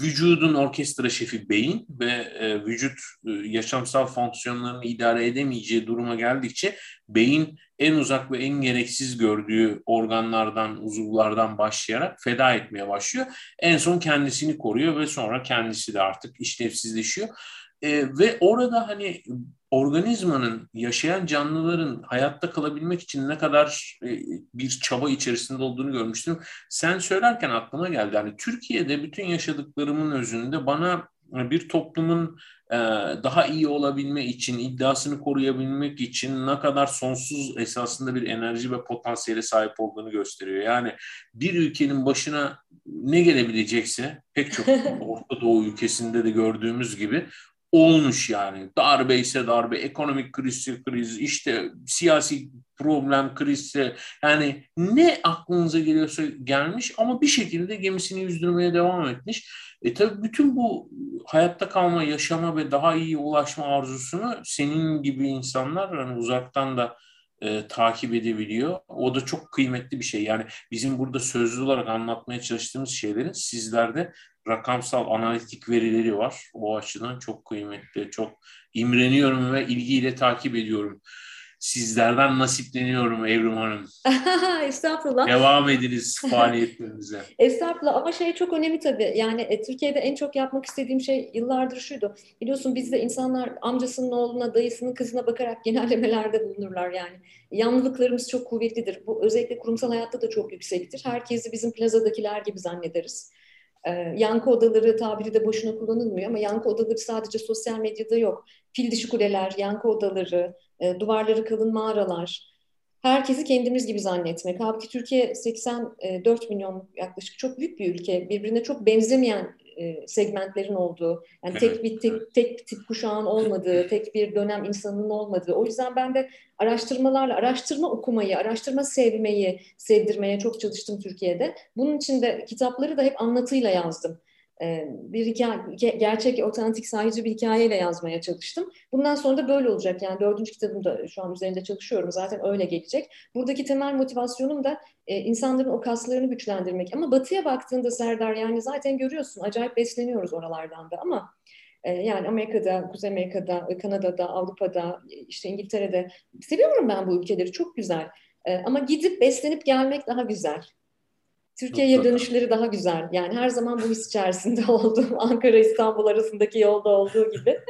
vücudun orkestra şefi beyin ve e, vücut e, yaşamsal fonksiyonlarını idare edemeyeceği duruma geldikçe beyin en uzak ve en gereksiz gördüğü organlardan, uzuvlardan başlayarak feda etmeye başlıyor. En son kendisini koruyor ve sonra kendisi de artık işlevsizleşiyor. E, ve orada hani organizmanın, yaşayan canlıların hayatta kalabilmek için ne kadar e, bir çaba içerisinde olduğunu görmüştüm. Sen söylerken aklıma geldi. Hani Türkiye'de bütün yaşadıklarımın özünde bana bir toplumun e, daha iyi olabilme için, iddiasını koruyabilmek için ne kadar sonsuz esasında bir enerji ve potansiyele sahip olduğunu gösteriyor. Yani bir ülkenin başına ne gelebilecekse pek çok Orta Doğu ülkesinde de gördüğümüz gibi olmuş yani. Darbe ise darbe, ekonomik kriz kriz, işte siyasi problem krizse yani ne aklınıza geliyorsa gelmiş ama bir şekilde gemisini yüzdürmeye devam etmiş. E tabi bütün bu hayatta kalma, yaşama ve daha iyi ulaşma arzusunu senin gibi insanlar hani uzaktan da e, takip edebiliyor. O da çok kıymetli bir şey. Yani bizim burada sözlü olarak anlatmaya çalıştığımız şeylerin sizlerde rakamsal analitik verileri var. O açıdan çok kıymetli, çok imreniyorum ve ilgiyle takip ediyorum. Sizlerden nasipleniyorum Evrim Hanım. Estağfurullah. Devam ediniz faaliyetlerinize. Estağfurullah ama şey çok önemli tabii. Yani e, Türkiye'de en çok yapmak istediğim şey yıllardır şuydu. Biliyorsun bizde insanlar amcasının oğluna, dayısının kızına bakarak genellemelerde bulunurlar yani. Yanlılıklarımız çok kuvvetlidir. Bu özellikle kurumsal hayatta da çok yüksektir. Herkesi bizim plazadakiler gibi zannederiz. Ee, yankı odaları tabiri de boşuna kullanılmıyor ama yankı odaları sadece sosyal medyada yok. Fil dişi kuleler, yankı odaları, e, duvarları kalın mağaralar. Herkesi kendimiz gibi zannetmek. Halbuki Türkiye 84 milyon yaklaşık çok büyük bir ülke. Birbirine çok benzemeyen e, segmentlerin olduğu, yani tek bir tek, tek tip kuşağın olmadığı, tek bir dönem insanın olmadığı. O yüzden ben de araştırmalarla, araştırma okumayı, araştırma sevmeyi sevdirmeye çok çalıştım Türkiye'de. Bunun için de kitapları da hep anlatıyla yazdım. Ee, bir hikaye, gerçek, otantik, sahici bir hikayeyle yazmaya çalıştım. Bundan sonra da böyle olacak. Yani dördüncü kitabımda şu an üzerinde çalışıyorum. Zaten öyle gelecek. Buradaki temel motivasyonum da e, insanların o kaslarını güçlendirmek. Ama batıya baktığında Serdar yani zaten görüyorsun acayip besleniyoruz oralardan da ama e, yani Amerika'da, Kuzey Amerika'da, Kanada'da, Avrupa'da, işte İngiltere'de seviyorum ben bu ülkeleri çok güzel. E, ama gidip beslenip gelmek daha güzel. Türkiye'ye dönüşleri daha güzel. Yani her zaman bu his içerisinde oldum. Ankara İstanbul arasındaki yolda olduğu gibi.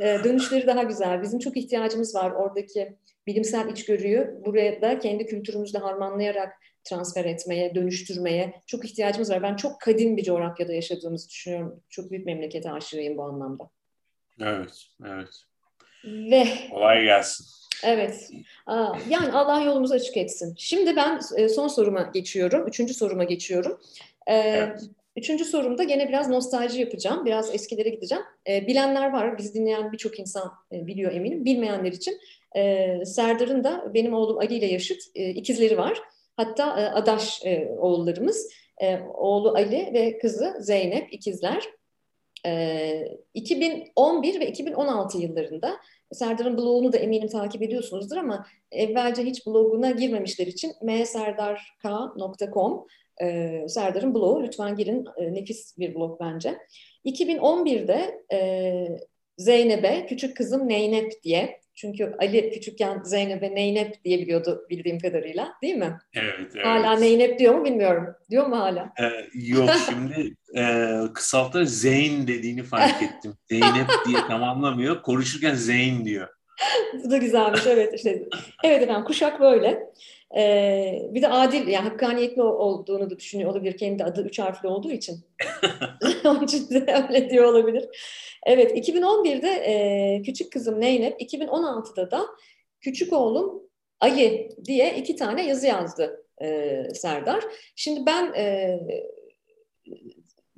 Ee, dönüşleri daha güzel. Bizim çok ihtiyacımız var oradaki bilimsel içgörüyü buraya da kendi kültürümüzle harmanlayarak transfer etmeye, dönüştürmeye çok ihtiyacımız var. Ben çok kadim bir coğrafyada yaşadığımızı düşünüyorum. Çok büyük memlekete aşığıyım bu anlamda. Evet, evet. Ve kolay gelsin. Evet. Yani Allah yolumuzu açık etsin. Şimdi ben e, son soruma geçiyorum. Üçüncü soruma geçiyorum. E, evet. Üçüncü sorumda gene biraz nostalji yapacağım. Biraz eskilere gideceğim. E, bilenler var. Biz dinleyen birçok insan biliyor eminim. Bilmeyenler için Serdar'ın da benim oğlum Ali ile yaşıt ikizleri var. Hatta adaş oğullarımız. Oğlu Ali ve kızı Zeynep ikizler. 2011 ve 2016 yıllarında Serdar'ın blogunu da eminim takip ediyorsunuzdur ama evvelce hiç bloguna girmemişler için mserdark.com e, Serdar'ın blogu. Lütfen girin. E, nefis bir blog bence. 2011'de e, Zeynep'e küçük kızım Neynep diye çünkü Ali küçükken Zeynep'e Neynep diye biliyordu bildiğim kadarıyla değil mi? Evet. evet. Hala Neynep diyor mu bilmiyorum. Diyor mu hala? Ee, yok şimdi e, kısaltı Zeyn dediğini fark ettim. Zeynep diye tamamlamıyor. Konuşurken Zeyn diyor. Bu da güzelmiş evet. Işte, evet efendim kuşak böyle. Ee, bir de adil yani hakkaniyetli olduğunu da düşünüyor olabilir. Kendi adı üç harfli olduğu için. Onun için de öyle diyor olabilir. Evet 2011'de e, küçük kızım Neynep, 2016'da da küçük oğlum Ali diye iki tane yazı yazdı e, Serdar. Şimdi ben e,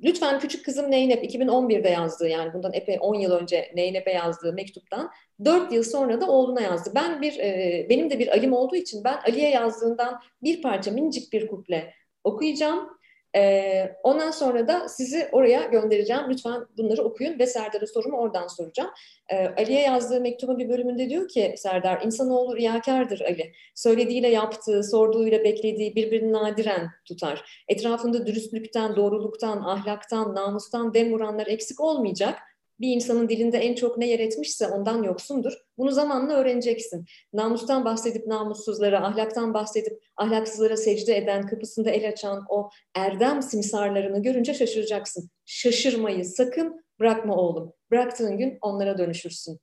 lütfen küçük kızım Neynep 2011'de yazdığı yani bundan epey 10 yıl önce Neynep'e yazdığı mektuptan 4 yıl sonra da oğluna yazdı. Ben bir e, benim de bir Ali'm olduğu için ben Ali'ye yazdığından bir parça minicik bir kuple okuyacağım. Ee, ondan sonra da sizi oraya göndereceğim. Lütfen bunları okuyun ve Serdar'a sorumu oradan soracağım. Ee, Ali'ye yazdığı mektubun bir bölümünde diyor ki Serdar, insanoğlu riyakardır Ali. Söylediğiyle yaptığı, sorduğuyla beklediği birbirini nadiren tutar. Etrafında dürüstlükten, doğruluktan, ahlaktan, namustan dem vuranlar eksik olmayacak bir insanın dilinde en çok ne yer etmişse ondan yoksundur. Bunu zamanla öğreneceksin. Namustan bahsedip namussuzlara, ahlaktan bahsedip ahlaksızlara secde eden, kapısında el açan o erdem simsarlarını görünce şaşıracaksın. Şaşırmayı sakın bırakma oğlum. Bıraktığın gün onlara dönüşürsün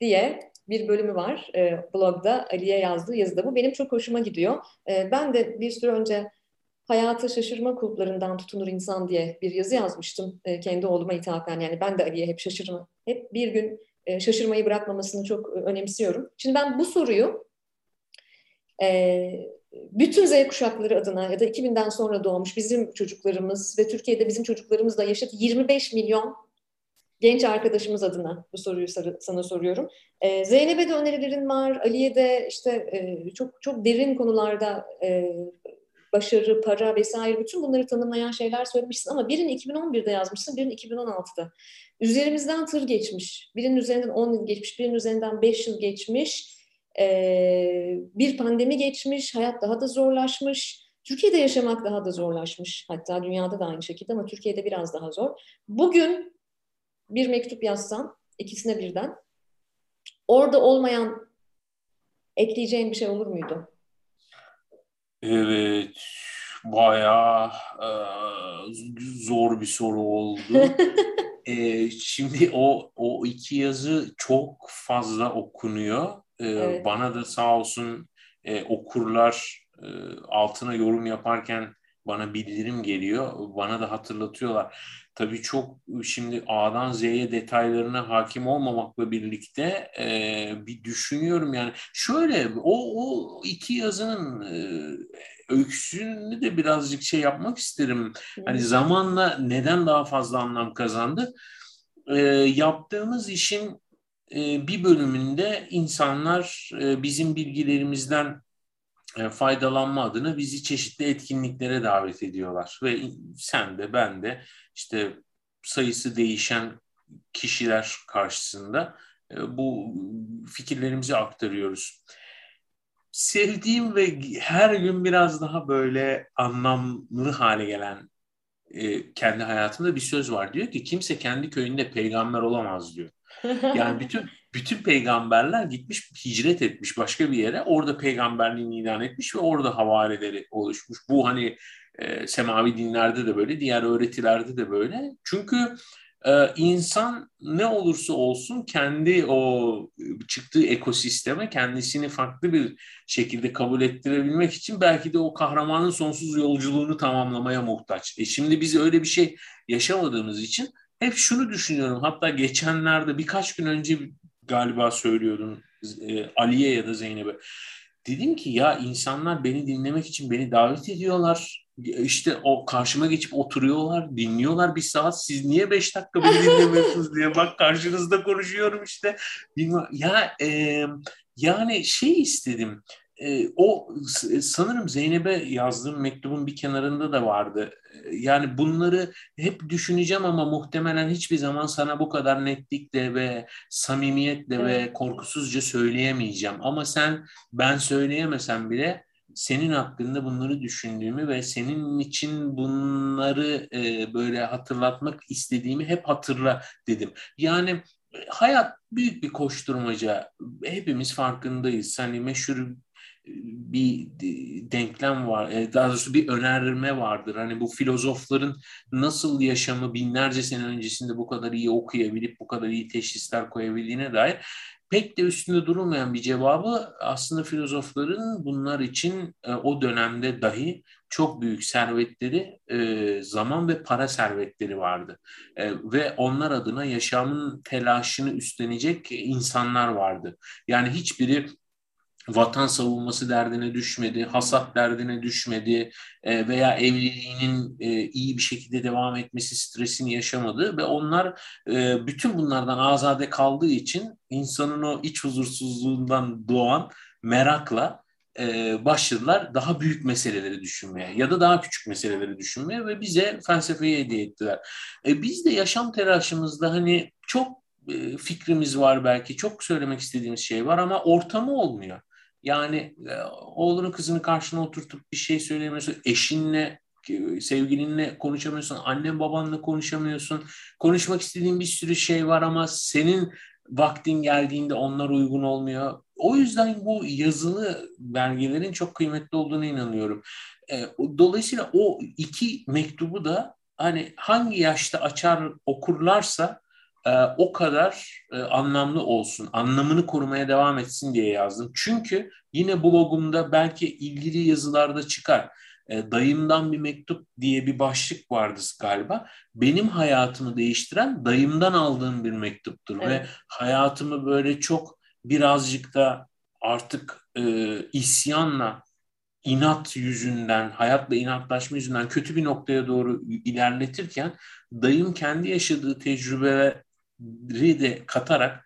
diye bir bölümü var e, blogda Ali'ye yazdığı yazıda. Bu benim çok hoşuma gidiyor. E, ben de bir süre önce hayata şaşırma kulplarından tutunur insan diye bir yazı yazmıştım e, kendi oğluma ithafen. Yani ben de Ali'ye hep şaşırma, hep bir gün e, şaşırmayı bırakmamasını çok e, önemsiyorum. Şimdi ben bu soruyu e, bütün Z kuşakları adına ya da 2000'den sonra doğmuş bizim çocuklarımız ve Türkiye'de bizim çocuklarımız da yaşadı 25 milyon genç arkadaşımız adına bu soruyu sana soruyorum. Ee, Zeynep'e de önerilerin var, Ali'ye de işte e, çok çok derin konularda e, başarı, para vesaire bütün bunları tanımlayan şeyler söylemişsin ama birini 2011'de yazmışsın, birini 2016'da. Üzerimizden tır geçmiş, birinin üzerinden 10 yıl geçmiş, birinin üzerinden 5 yıl geçmiş. Ee, bir pandemi geçmiş, hayat daha da zorlaşmış. Türkiye'de yaşamak daha da zorlaşmış. Hatta dünyada da aynı şekilde ama Türkiye'de biraz daha zor. Bugün bir mektup yazsam ikisine birden orada olmayan ekleyeceğin bir şey olur muydu? Evet, bayağı e, zor bir soru oldu. e, şimdi o o iki yazı çok fazla okunuyor. E, evet. Bana da sağ olsun e, okurlar e, altına yorum yaparken bana bildirim geliyor. Bana da hatırlatıyorlar. Tabii çok şimdi A'dan Z'ye detaylarına hakim olmamakla birlikte e, bir düşünüyorum yani. Şöyle o, o iki yazının e, öyküsünü de birazcık şey yapmak isterim. Hani zamanla neden daha fazla anlam kazandı? E, yaptığımız işin bir bölümünde insanlar bizim bilgilerimizden faydalanma adına bizi çeşitli etkinliklere davet ediyorlar ve sen de ben de işte sayısı değişen kişiler karşısında e, bu fikirlerimizi aktarıyoruz. Sevdiğim ve her gün biraz daha böyle anlamlı hale gelen e, kendi hayatımda bir söz var. Diyor ki kimse kendi köyünde peygamber olamaz diyor. Yani bütün bütün peygamberler gitmiş hicret etmiş başka bir yere orada peygamberliğini ilan etmiş ve orada havarileri oluşmuş. Bu hani e, semavi dinlerde de böyle diğer öğretilerde de böyle. Çünkü e, insan ne olursa olsun kendi o çıktığı ekosisteme kendisini farklı bir şekilde kabul ettirebilmek için belki de o kahramanın sonsuz yolculuğunu tamamlamaya muhtaç. E şimdi biz öyle bir şey yaşamadığımız için hep şunu düşünüyorum. Hatta geçenlerde birkaç gün önce galiba söylüyordun e, Ali'ye ya da Zeynep'e. Dedim ki ya insanlar beni dinlemek için beni davet ediyorlar. İşte o karşıma geçip oturuyorlar, dinliyorlar bir saat. Siz niye beş dakika beni dinlemiyorsunuz diye bak karşınızda konuşuyorum işte. Bilmiyorum. Ya e, yani şey istedim e, o sanırım Zeynep'e yazdığım mektubun bir kenarında da vardı. Yani bunları hep düşüneceğim ama muhtemelen hiçbir zaman sana bu kadar netlikle ve samimiyetle evet. ve korkusuzca söyleyemeyeceğim. Ama sen ben söyleyemesem bile senin hakkında bunları düşündüğümü ve senin için bunları e, böyle hatırlatmak istediğimi hep hatırla dedim. Yani e, hayat büyük bir koşturmaca. Hepimiz farkındayız. Hani meşhur bir denklem var, e, daha doğrusu bir önerme vardır. Hani bu filozofların nasıl yaşamı binlerce sene öncesinde bu kadar iyi okuyabilip bu kadar iyi teşhisler koyabildiğine dair pek de üstünde durulmayan bir cevabı aslında filozofların bunlar için e, o dönemde dahi çok büyük servetleri, e, zaman ve para servetleri vardı. Ve onlar adına yaşamın telaşını üstlenecek insanlar vardı. Yani hiçbiri vatan savunması derdine düşmedi, hasat derdine düşmedi e, veya evliliğinin e, iyi bir şekilde devam etmesi stresini yaşamadı ve onlar e, bütün bunlardan azade kaldığı için insanın o iç huzursuzluğundan doğan merakla e, başladılar daha büyük meseleleri düşünmeye ya da daha küçük meseleleri düşünmeye ve bize felsefeyi hediye ettiler. E, biz de yaşam telaşımızda hani çok e, fikrimiz var belki, çok söylemek istediğimiz şey var ama ortamı olmuyor. Yani e, oğlunu kızını karşına oturtup bir şey söyleyemiyorsun. Eşinle e, sevgilinle konuşamıyorsun, annen babanla konuşamıyorsun. Konuşmak istediğin bir sürü şey var ama senin vaktin geldiğinde onlar uygun olmuyor. O yüzden bu yazılı belgelerin çok kıymetli olduğuna inanıyorum. E, dolayısıyla o iki mektubu da hani hangi yaşta açar okurlarsa e, o kadar e, anlamlı olsun, anlamını korumaya devam etsin diye yazdım. Çünkü yine blogumda belki ilgili yazılarda çıkar. e, dayımdan bir mektup diye bir başlık vardı galiba. Benim hayatımı değiştiren dayımdan aldığım bir mektuptur evet. ve hayatımı böyle çok birazcık da artık e, isyanla inat yüzünden, hayatla inatlaşma yüzünden kötü bir noktaya doğru ilerletirken dayım kendi yaşadığı tecrübeleri de katarak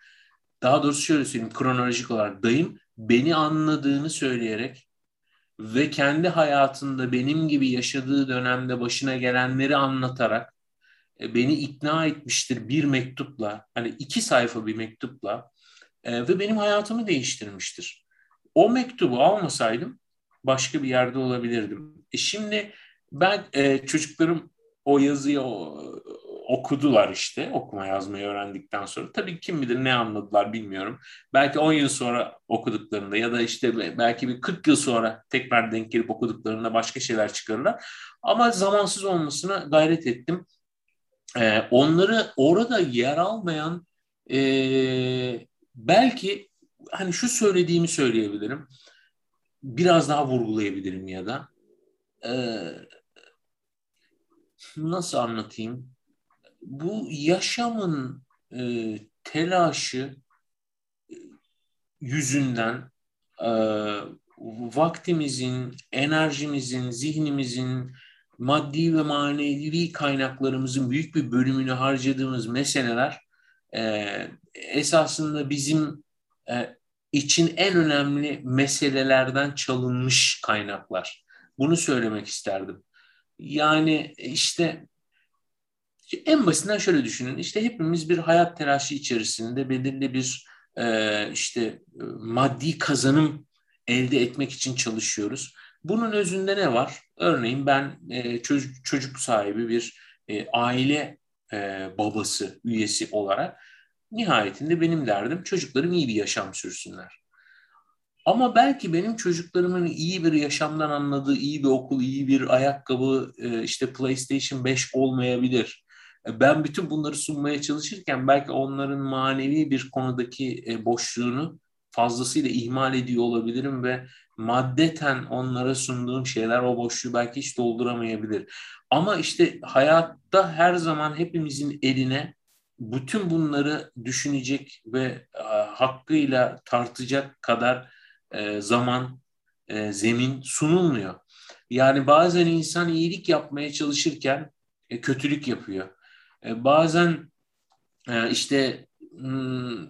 daha doğrusu şöyle söyleyeyim kronolojik olarak dayım beni anladığını söyleyerek ve kendi hayatında benim gibi yaşadığı dönemde başına gelenleri anlatarak e, beni ikna etmiştir bir mektupla hani iki sayfa bir mektupla e, ve benim hayatımı değiştirmiştir. O mektubu almasaydım başka bir yerde olabilirdim. E şimdi ben e, çocuklarım o yazıyı o, okudular işte okuma yazmayı öğrendikten sonra. Tabii kim bilir ne anladılar bilmiyorum. Belki 10 yıl sonra okuduklarında ya da işte belki bir 40 yıl sonra tekrar denk gelip okuduklarında başka şeyler çıkarırlar. Ama zamansız olmasına gayret ettim. Ee, onları orada yer almayan e, belki hani şu söylediğimi söyleyebilirim. Biraz daha vurgulayabilirim ya da. Ee, nasıl anlatayım? Bu yaşamın e, telaşı e, yüzünden e, vaktimizin, enerjimizin, zihnimizin, maddi ve manevi kaynaklarımızın büyük bir bölümünü harcadığımız meseleler e, esasında bizim e, için en önemli meselelerden çalınmış kaynaklar. Bunu söylemek isterdim. Yani işte en basitinden şöyle düşünün. İşte hepimiz bir hayat telaşı içerisinde belirli bir e, işte e, maddi kazanım elde etmek için çalışıyoruz. Bunun özünde ne var? Örneğin ben e, çocuk, çocuk sahibi bir e, aile e, babası, üyesi olarak nihayetinde benim derdim çocuklarım iyi bir yaşam sürsünler. Ama belki benim çocuklarımın iyi bir yaşamdan anladığı iyi bir okul, iyi bir ayakkabı, e, işte PlayStation 5 olmayabilir. Ben bütün bunları sunmaya çalışırken belki onların manevi bir konudaki e, boşluğunu fazlasıyla ihmal ediyor olabilirim ve maddeten onlara sunduğum şeyler o boşluğu belki hiç dolduramayabilir. Ama işte hayatta her zaman hepimizin eline bütün bunları düşünecek ve e, hakkıyla tartacak kadar e, zaman, zemin sunulmuyor. Yani bazen insan iyilik yapmaya çalışırken kötülük yapıyor. E, bazen e, işte hmm,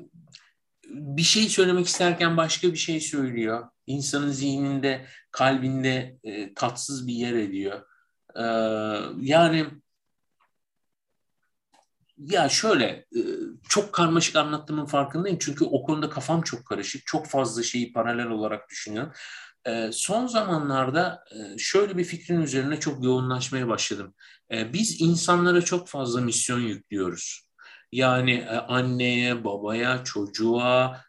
bir şey söylemek isterken başka bir şey söylüyor. İnsanın zihninde, kalbinde e, tatsız bir yer ediyor. yani ya şöyle çok karmaşık anlattığımın farkındayım çünkü o konuda kafam çok karışık. Çok fazla şeyi paralel olarak düşünüyorum. Son zamanlarda şöyle bir fikrin üzerine çok yoğunlaşmaya başladım. biz insanlara çok fazla misyon yüklüyoruz. Yani anneye, babaya, çocuğa,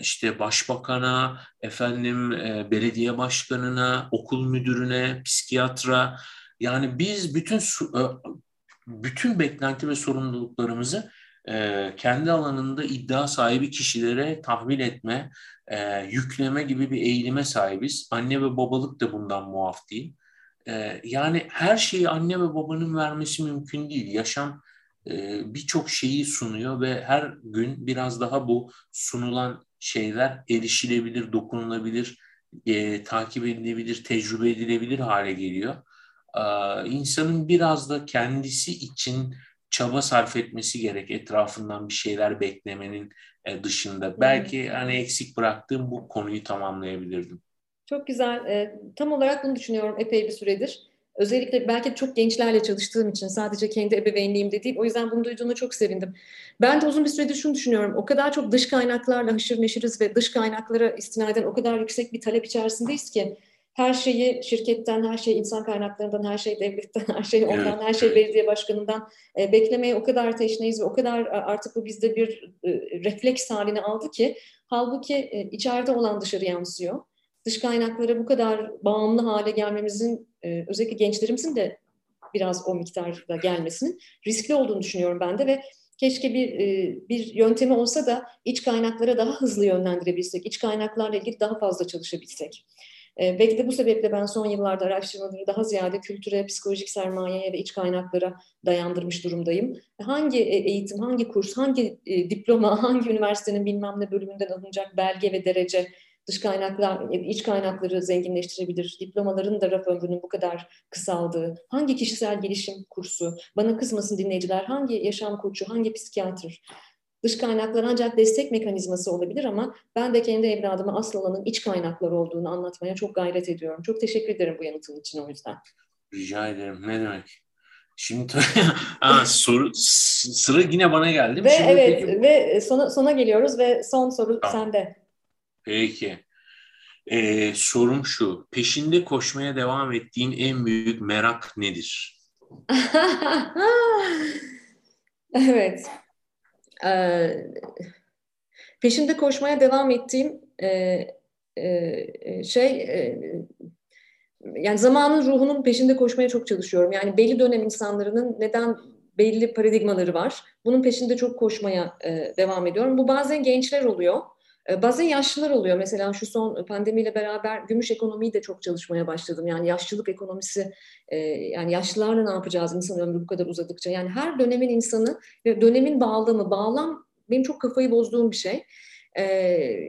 işte başbakana, efendim belediye başkanına, okul müdürüne, psikiyatra. Yani biz bütün bütün beklenti ve sorumluluklarımızı kendi alanında iddia sahibi kişilere tahvil etme, e, yükleme gibi bir eğilime sahibiz. Anne ve babalık da bundan muaf değil. E, yani her şeyi anne ve babanın vermesi mümkün değil. Yaşam e, birçok şeyi sunuyor ve her gün biraz daha bu sunulan şeyler erişilebilir, dokunulabilir, e, takip edilebilir, tecrübe edilebilir hale geliyor. E, insanın biraz da kendisi için çaba sarf etmesi gerek etrafından bir şeyler beklemenin e, dışında. Belki hani eksik bıraktığım bu konuyu tamamlayabilirdim. Çok güzel. E, tam olarak bunu düşünüyorum epey bir süredir. Özellikle belki çok gençlerle çalıştığım için sadece kendi ebeveynliğimde değil. O yüzden bunu duyduğuna çok sevindim. Ben de uzun bir süredir şunu düşünüyorum. O kadar çok dış kaynaklarla haşır neşiriz ve dış kaynaklara istinaden o kadar yüksek bir talep içerisindeyiz ki her şeyi şirketten, her şeyi insan kaynaklarından, her şeyi devletten, her şeyi ondan, evet, her şeyi belediye başkanından e, beklemeye o kadar teşneyiz ve o kadar artık bu bizde bir e, refleks haline aldı ki halbuki e, içeride olan dışarı yansıyor. Dış kaynaklara bu kadar bağımlı hale gelmemizin e, özellikle gençlerimizin de biraz o miktarda gelmesinin riskli olduğunu düşünüyorum ben de ve keşke bir e, bir yöntemi olsa da iç kaynaklara daha hızlı yönlendirebilsek, iç kaynaklarla ilgili daha fazla çalışabilsek. E, belki de bu sebeple ben son yıllarda araştırmaları daha ziyade kültüre, psikolojik sermayeye ve iç kaynaklara dayandırmış durumdayım. Hangi e, eğitim, hangi kurs, hangi e, diploma, hangi üniversitenin bilmem ne bölümünden alınacak belge ve derece dış kaynaklar, iç kaynakları zenginleştirebilir, diplomaların da raf ömrünün bu kadar kısaldığı, hangi kişisel gelişim kursu, bana kızmasın dinleyiciler, hangi yaşam koçu, hangi psikiyatr, dış kaynaklar ancak destek mekanizması olabilir ama ben de kendi evladıma asıl alanın iç kaynaklar olduğunu anlatmaya çok gayret ediyorum. Çok teşekkür ederim bu yanıtın için o yüzden. Rica ederim. Ne demek? Şimdi Aa, soru sıra yine bana geldi. Ve Şimdi evet peki... ve sona sona geliyoruz ve son soru tamam. sende. Peki. Ee, sorum şu. Peşinde koşmaya devam ettiğin en büyük merak nedir? evet. Ee, peşinde koşmaya devam ettiğim e, e, şey e, yani zamanın ruhunun peşinde koşmaya çok çalışıyorum. Yani belli dönem insanların neden belli paradigmaları var. Bunun peşinde çok koşmaya e, devam ediyorum. Bu bazen gençler oluyor. E, bazen yaşlılar oluyor. Mesela şu son pandemiyle beraber gümüş ekonomiyi de çok çalışmaya başladım. Yani yaşlılık ekonomisi, e, yani yaşlılarla ne yapacağız insan ömrü bu kadar uzadıkça. Yani her dönemin insanı ve dönemin bağlamı, bağlam benim çok kafayı bozduğum bir şey. E,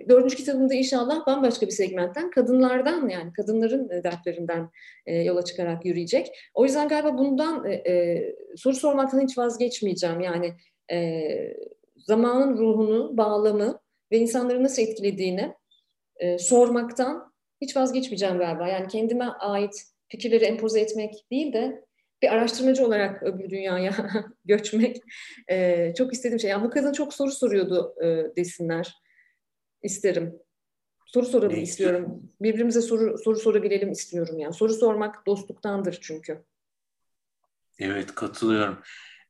dördüncü kitabımda inşallah bambaşka bir segmentten, kadınlardan yani kadınların dertlerinden yola çıkarak yürüyecek. O yüzden galiba bundan soru sormaktan hiç vazgeçmeyeceğim. Yani zamanın ruhunu, bağlamı, ve insanları nasıl etkilediğini e, sormaktan hiç vazgeçmeyeceğim galiba. Yani kendime ait fikirleri empoze etmek değil de bir araştırmacı olarak öbür dünyaya göçmek e, çok istediğim şey. Yani bu kadın çok soru soruyordu e, desinler. İsterim. Soru soralım ne istiyorum. Birbirimize soru soru sorabilelim istiyorum yani. Soru sormak dostluktandır çünkü. Evet katılıyorum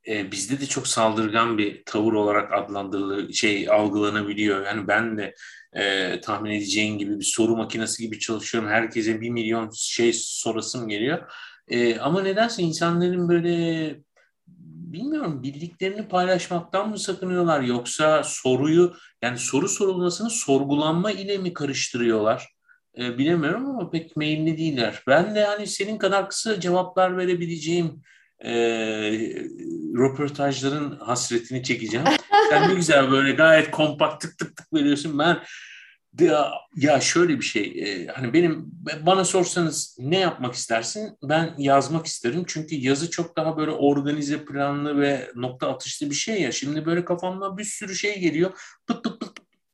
e, bizde de çok saldırgan bir tavır olarak adlandırılır, şey algılanabiliyor. Yani ben de e, tahmin edeceğin gibi bir soru makinesi gibi çalışıyorum. Herkese bir milyon şey sorasım geliyor. E, ama nedense insanların böyle bilmiyorum bildiklerini paylaşmaktan mı sakınıyorlar yoksa soruyu yani soru sorulmasını sorgulanma ile mi karıştırıyorlar? E, bilemiyorum ama pek meyilli değiller. Ben de hani senin kadar kısa cevaplar verebileceğim e, röportajların hasretini çekeceğim. Sen ne güzel böyle gayet kompakt tık tık tık veriyorsun. Ben ya, ya şöyle bir şey e, hani benim bana sorsanız ne yapmak istersin ben yazmak isterim çünkü yazı çok daha böyle organize planlı ve nokta atışlı bir şey ya şimdi böyle kafamda bir sürü şey geliyor pıt pıt pıt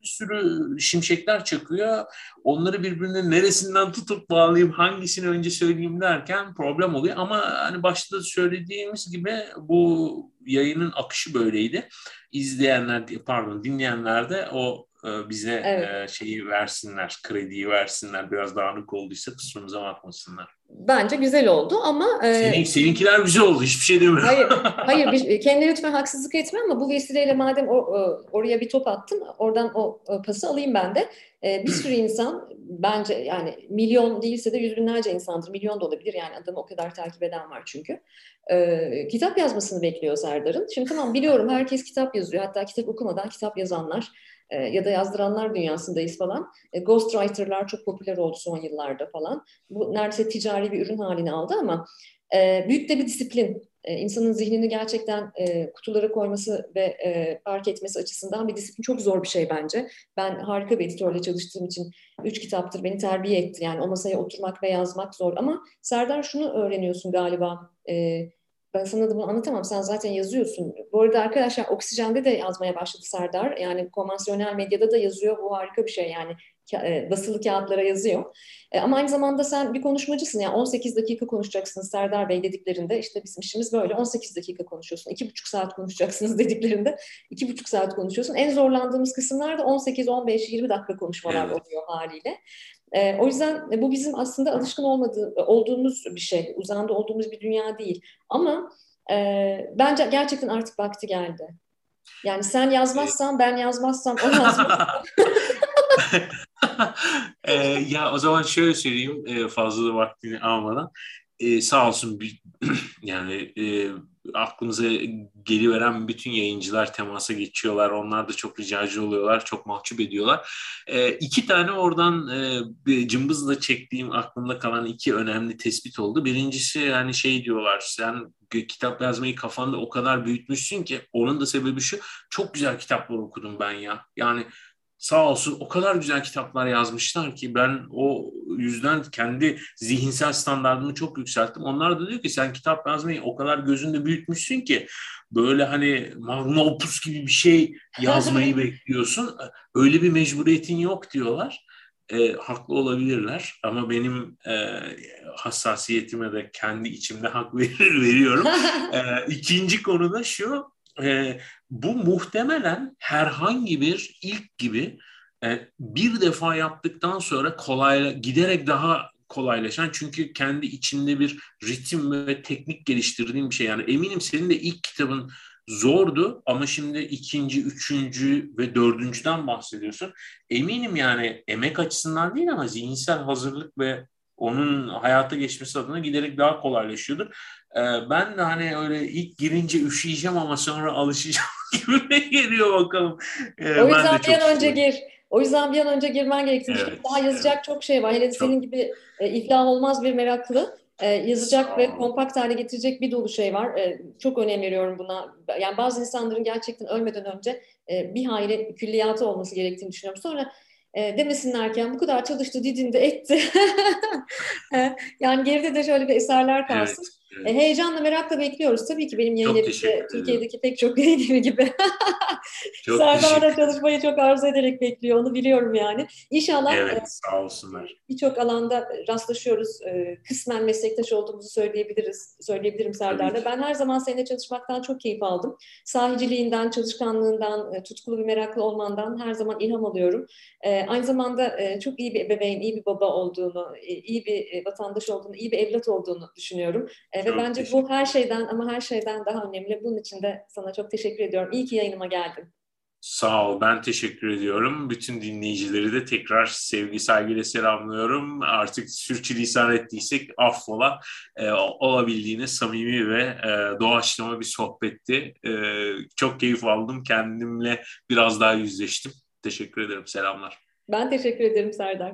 bir sürü şimşekler çakıyor. Onları birbirine neresinden tutup bağlayayım, hangisini önce söyleyeyim derken problem oluyor. Ama hani başta söylediğimiz gibi bu yayının akışı böyleydi. İzleyenler, pardon dinleyenler de o bize evet. E, şeyi versinler, krediyi versinler. Biraz dağınık olduysa kusurumuza bakmasınlar. Bence güzel oldu ama... E, Senin, seninkiler güzel oldu. Hiçbir şey demiyorum. Hayır, hayır bir, kendine lütfen haksızlık etme ama bu vesileyle madem o, oraya bir top attın, oradan o, o pası alayım ben de. Bir sürü insan bence yani milyon değilse de yüz binlerce insandır. Milyon da olabilir yani adamı o kadar takip eden var çünkü. Ee, kitap yazmasını bekliyor Serdar'ın. Şimdi tamam biliyorum herkes kitap yazıyor. Hatta kitap okumadan kitap yazanlar e, ya da yazdıranlar dünyasındayız falan. E, ghostwriter'lar çok popüler oldu son yıllarda falan. Bu neredeyse ticari bir ürün halini aldı ama e, büyük de bir disiplin. E, insanın zihnini gerçekten e, kutulara koyması ve e, fark etmesi açısından bir disiplin çok zor bir şey bence. Ben harika bir editörle çalıştığım için üç kitaptır beni terbiye etti. Yani o masaya oturmak ve yazmak zor ama Serdar şunu öğreniyorsun galiba. E, ben sana da bunu anlatamam. Sen zaten yazıyorsun. Bu arada arkadaşlar Oksijen'de de yazmaya başladı Serdar. Yani konvansiyonel medyada da yazıyor. Bu harika bir şey yani. E, basılı kağıtlara yazıyor. E, ama aynı zamanda sen bir konuşmacısın. Yani 18 dakika konuşacaksınız Serdar Bey dediklerinde. işte bizim işimiz böyle. 18 dakika konuşuyorsun. 2,5 saat konuşacaksınız dediklerinde 2,5 saat konuşuyorsun. En zorlandığımız kısımlar da 18, 15, 20 dakika konuşmalar oluyor haliyle. E, o yüzden e, bu bizim aslında alışkın olmadığı, olduğumuz bir şey, uzanda olduğumuz bir dünya değil. Ama e, bence gerçekten artık vakti geldi. Yani sen yazmazsan, ben yazmazsam o yazmaz. e, ya o zaman şöyle söyleyeyim e, fazla da vaktini almadan. E, sağ olsun bir, yani e, aklımıza geliveren bütün yayıncılar temasa geçiyorlar. Onlar da çok ricacı oluyorlar, çok mahcup ediyorlar. E, iki tane oradan e, cımbızla çektiğim aklımda kalan iki önemli tespit oldu. Birincisi yani şey diyorlar, sen kitap yazmayı kafanda o kadar büyütmüşsün ki onun da sebebi şu, çok güzel kitaplar okudum ben ya. Yani sağ olsun o kadar güzel kitaplar yazmışlar ki ben o yüzden kendi zihinsel standartımı çok yükselttim. Onlar da diyor ki sen kitap yazmayı o kadar gözünde büyütmüşsün ki böyle hani magnum opus gibi bir şey yazmayı bekliyorsun. Öyle bir mecburiyetin yok diyorlar. E, haklı olabilirler ama benim e, hassasiyetime de kendi içimde hak verir, veriyorum. e, ikinci konu da şu, e, bu muhtemelen herhangi bir ilk gibi e, bir defa yaptıktan sonra kolay giderek daha kolaylaşan çünkü kendi içinde bir ritim ve teknik geliştirdiğin bir şey. Yani eminim senin de ilk kitabın zordu ama şimdi ikinci, üçüncü ve dördüncüden bahsediyorsun. Eminim yani emek açısından değil ama zihinsel hazırlık ve onun hayata geçmesi adına giderek daha kolaylaşıyordur. Ee, ben de hani öyle ilk girince üşüyeceğim ama sonra alışacağım gibi geliyor bakalım. Ee, o yüzden bir an önce gir. O yüzden bir an önce girmen gerektiğini evet, Daha yazacak evet. çok şey var. Hele çok. senin gibi e, iflah olmaz bir meraklı. E, yazacak ve kompakt hale getirecek bir dolu şey var. E, çok önem veriyorum buna. Yani bazı insanların gerçekten ölmeden önce e, bir hayli külliyatı olması gerektiğini düşünüyorum. Sonra e, demesinlerken bu kadar çalıştı, didindi, etti. E, yani geride de şöyle bir eserler kalsın. Evet. Evet. E, heyecanla, merakla bekliyoruz. Tabii ki benim yayın evimde Türkiye'deki pek çok yayın evi gibi. çok Serdar da çalışmayı çok arzu ederek bekliyor. Onu biliyorum yani. İnşallah evet, e, sağ olsunlar. birçok alanda rastlaşıyoruz. E, kısmen meslektaş olduğumuzu söyleyebiliriz. Söyleyebilirim Serdar'la. Ben her zaman seninle çalışmaktan çok keyif aldım. Sahiciliğinden, çalışkanlığından, tutkulu bir meraklı olmandan her zaman ilham alıyorum. Aynı zamanda çok iyi bir ebeveyn, iyi bir baba olduğunu, iyi bir vatandaş olduğunu, iyi bir evlat olduğunu düşünüyorum. Ve bence bu her şeyden ama her şeyden daha önemli. Bunun için de sana çok teşekkür ediyorum. İyi ki yayınıma geldin. Sağ ol, ben teşekkür ediyorum. Bütün dinleyicileri de tekrar sevgi, saygıyla selamlıyorum. Artık sürçülisan ettiysek affola. E, olabildiğine samimi ve e, doğaçlama bir sohbetti. E, çok keyif aldım. Kendimle biraz daha yüzleştim. Teşekkür ederim. Selamlar. Ben teşekkür ederim Serdar.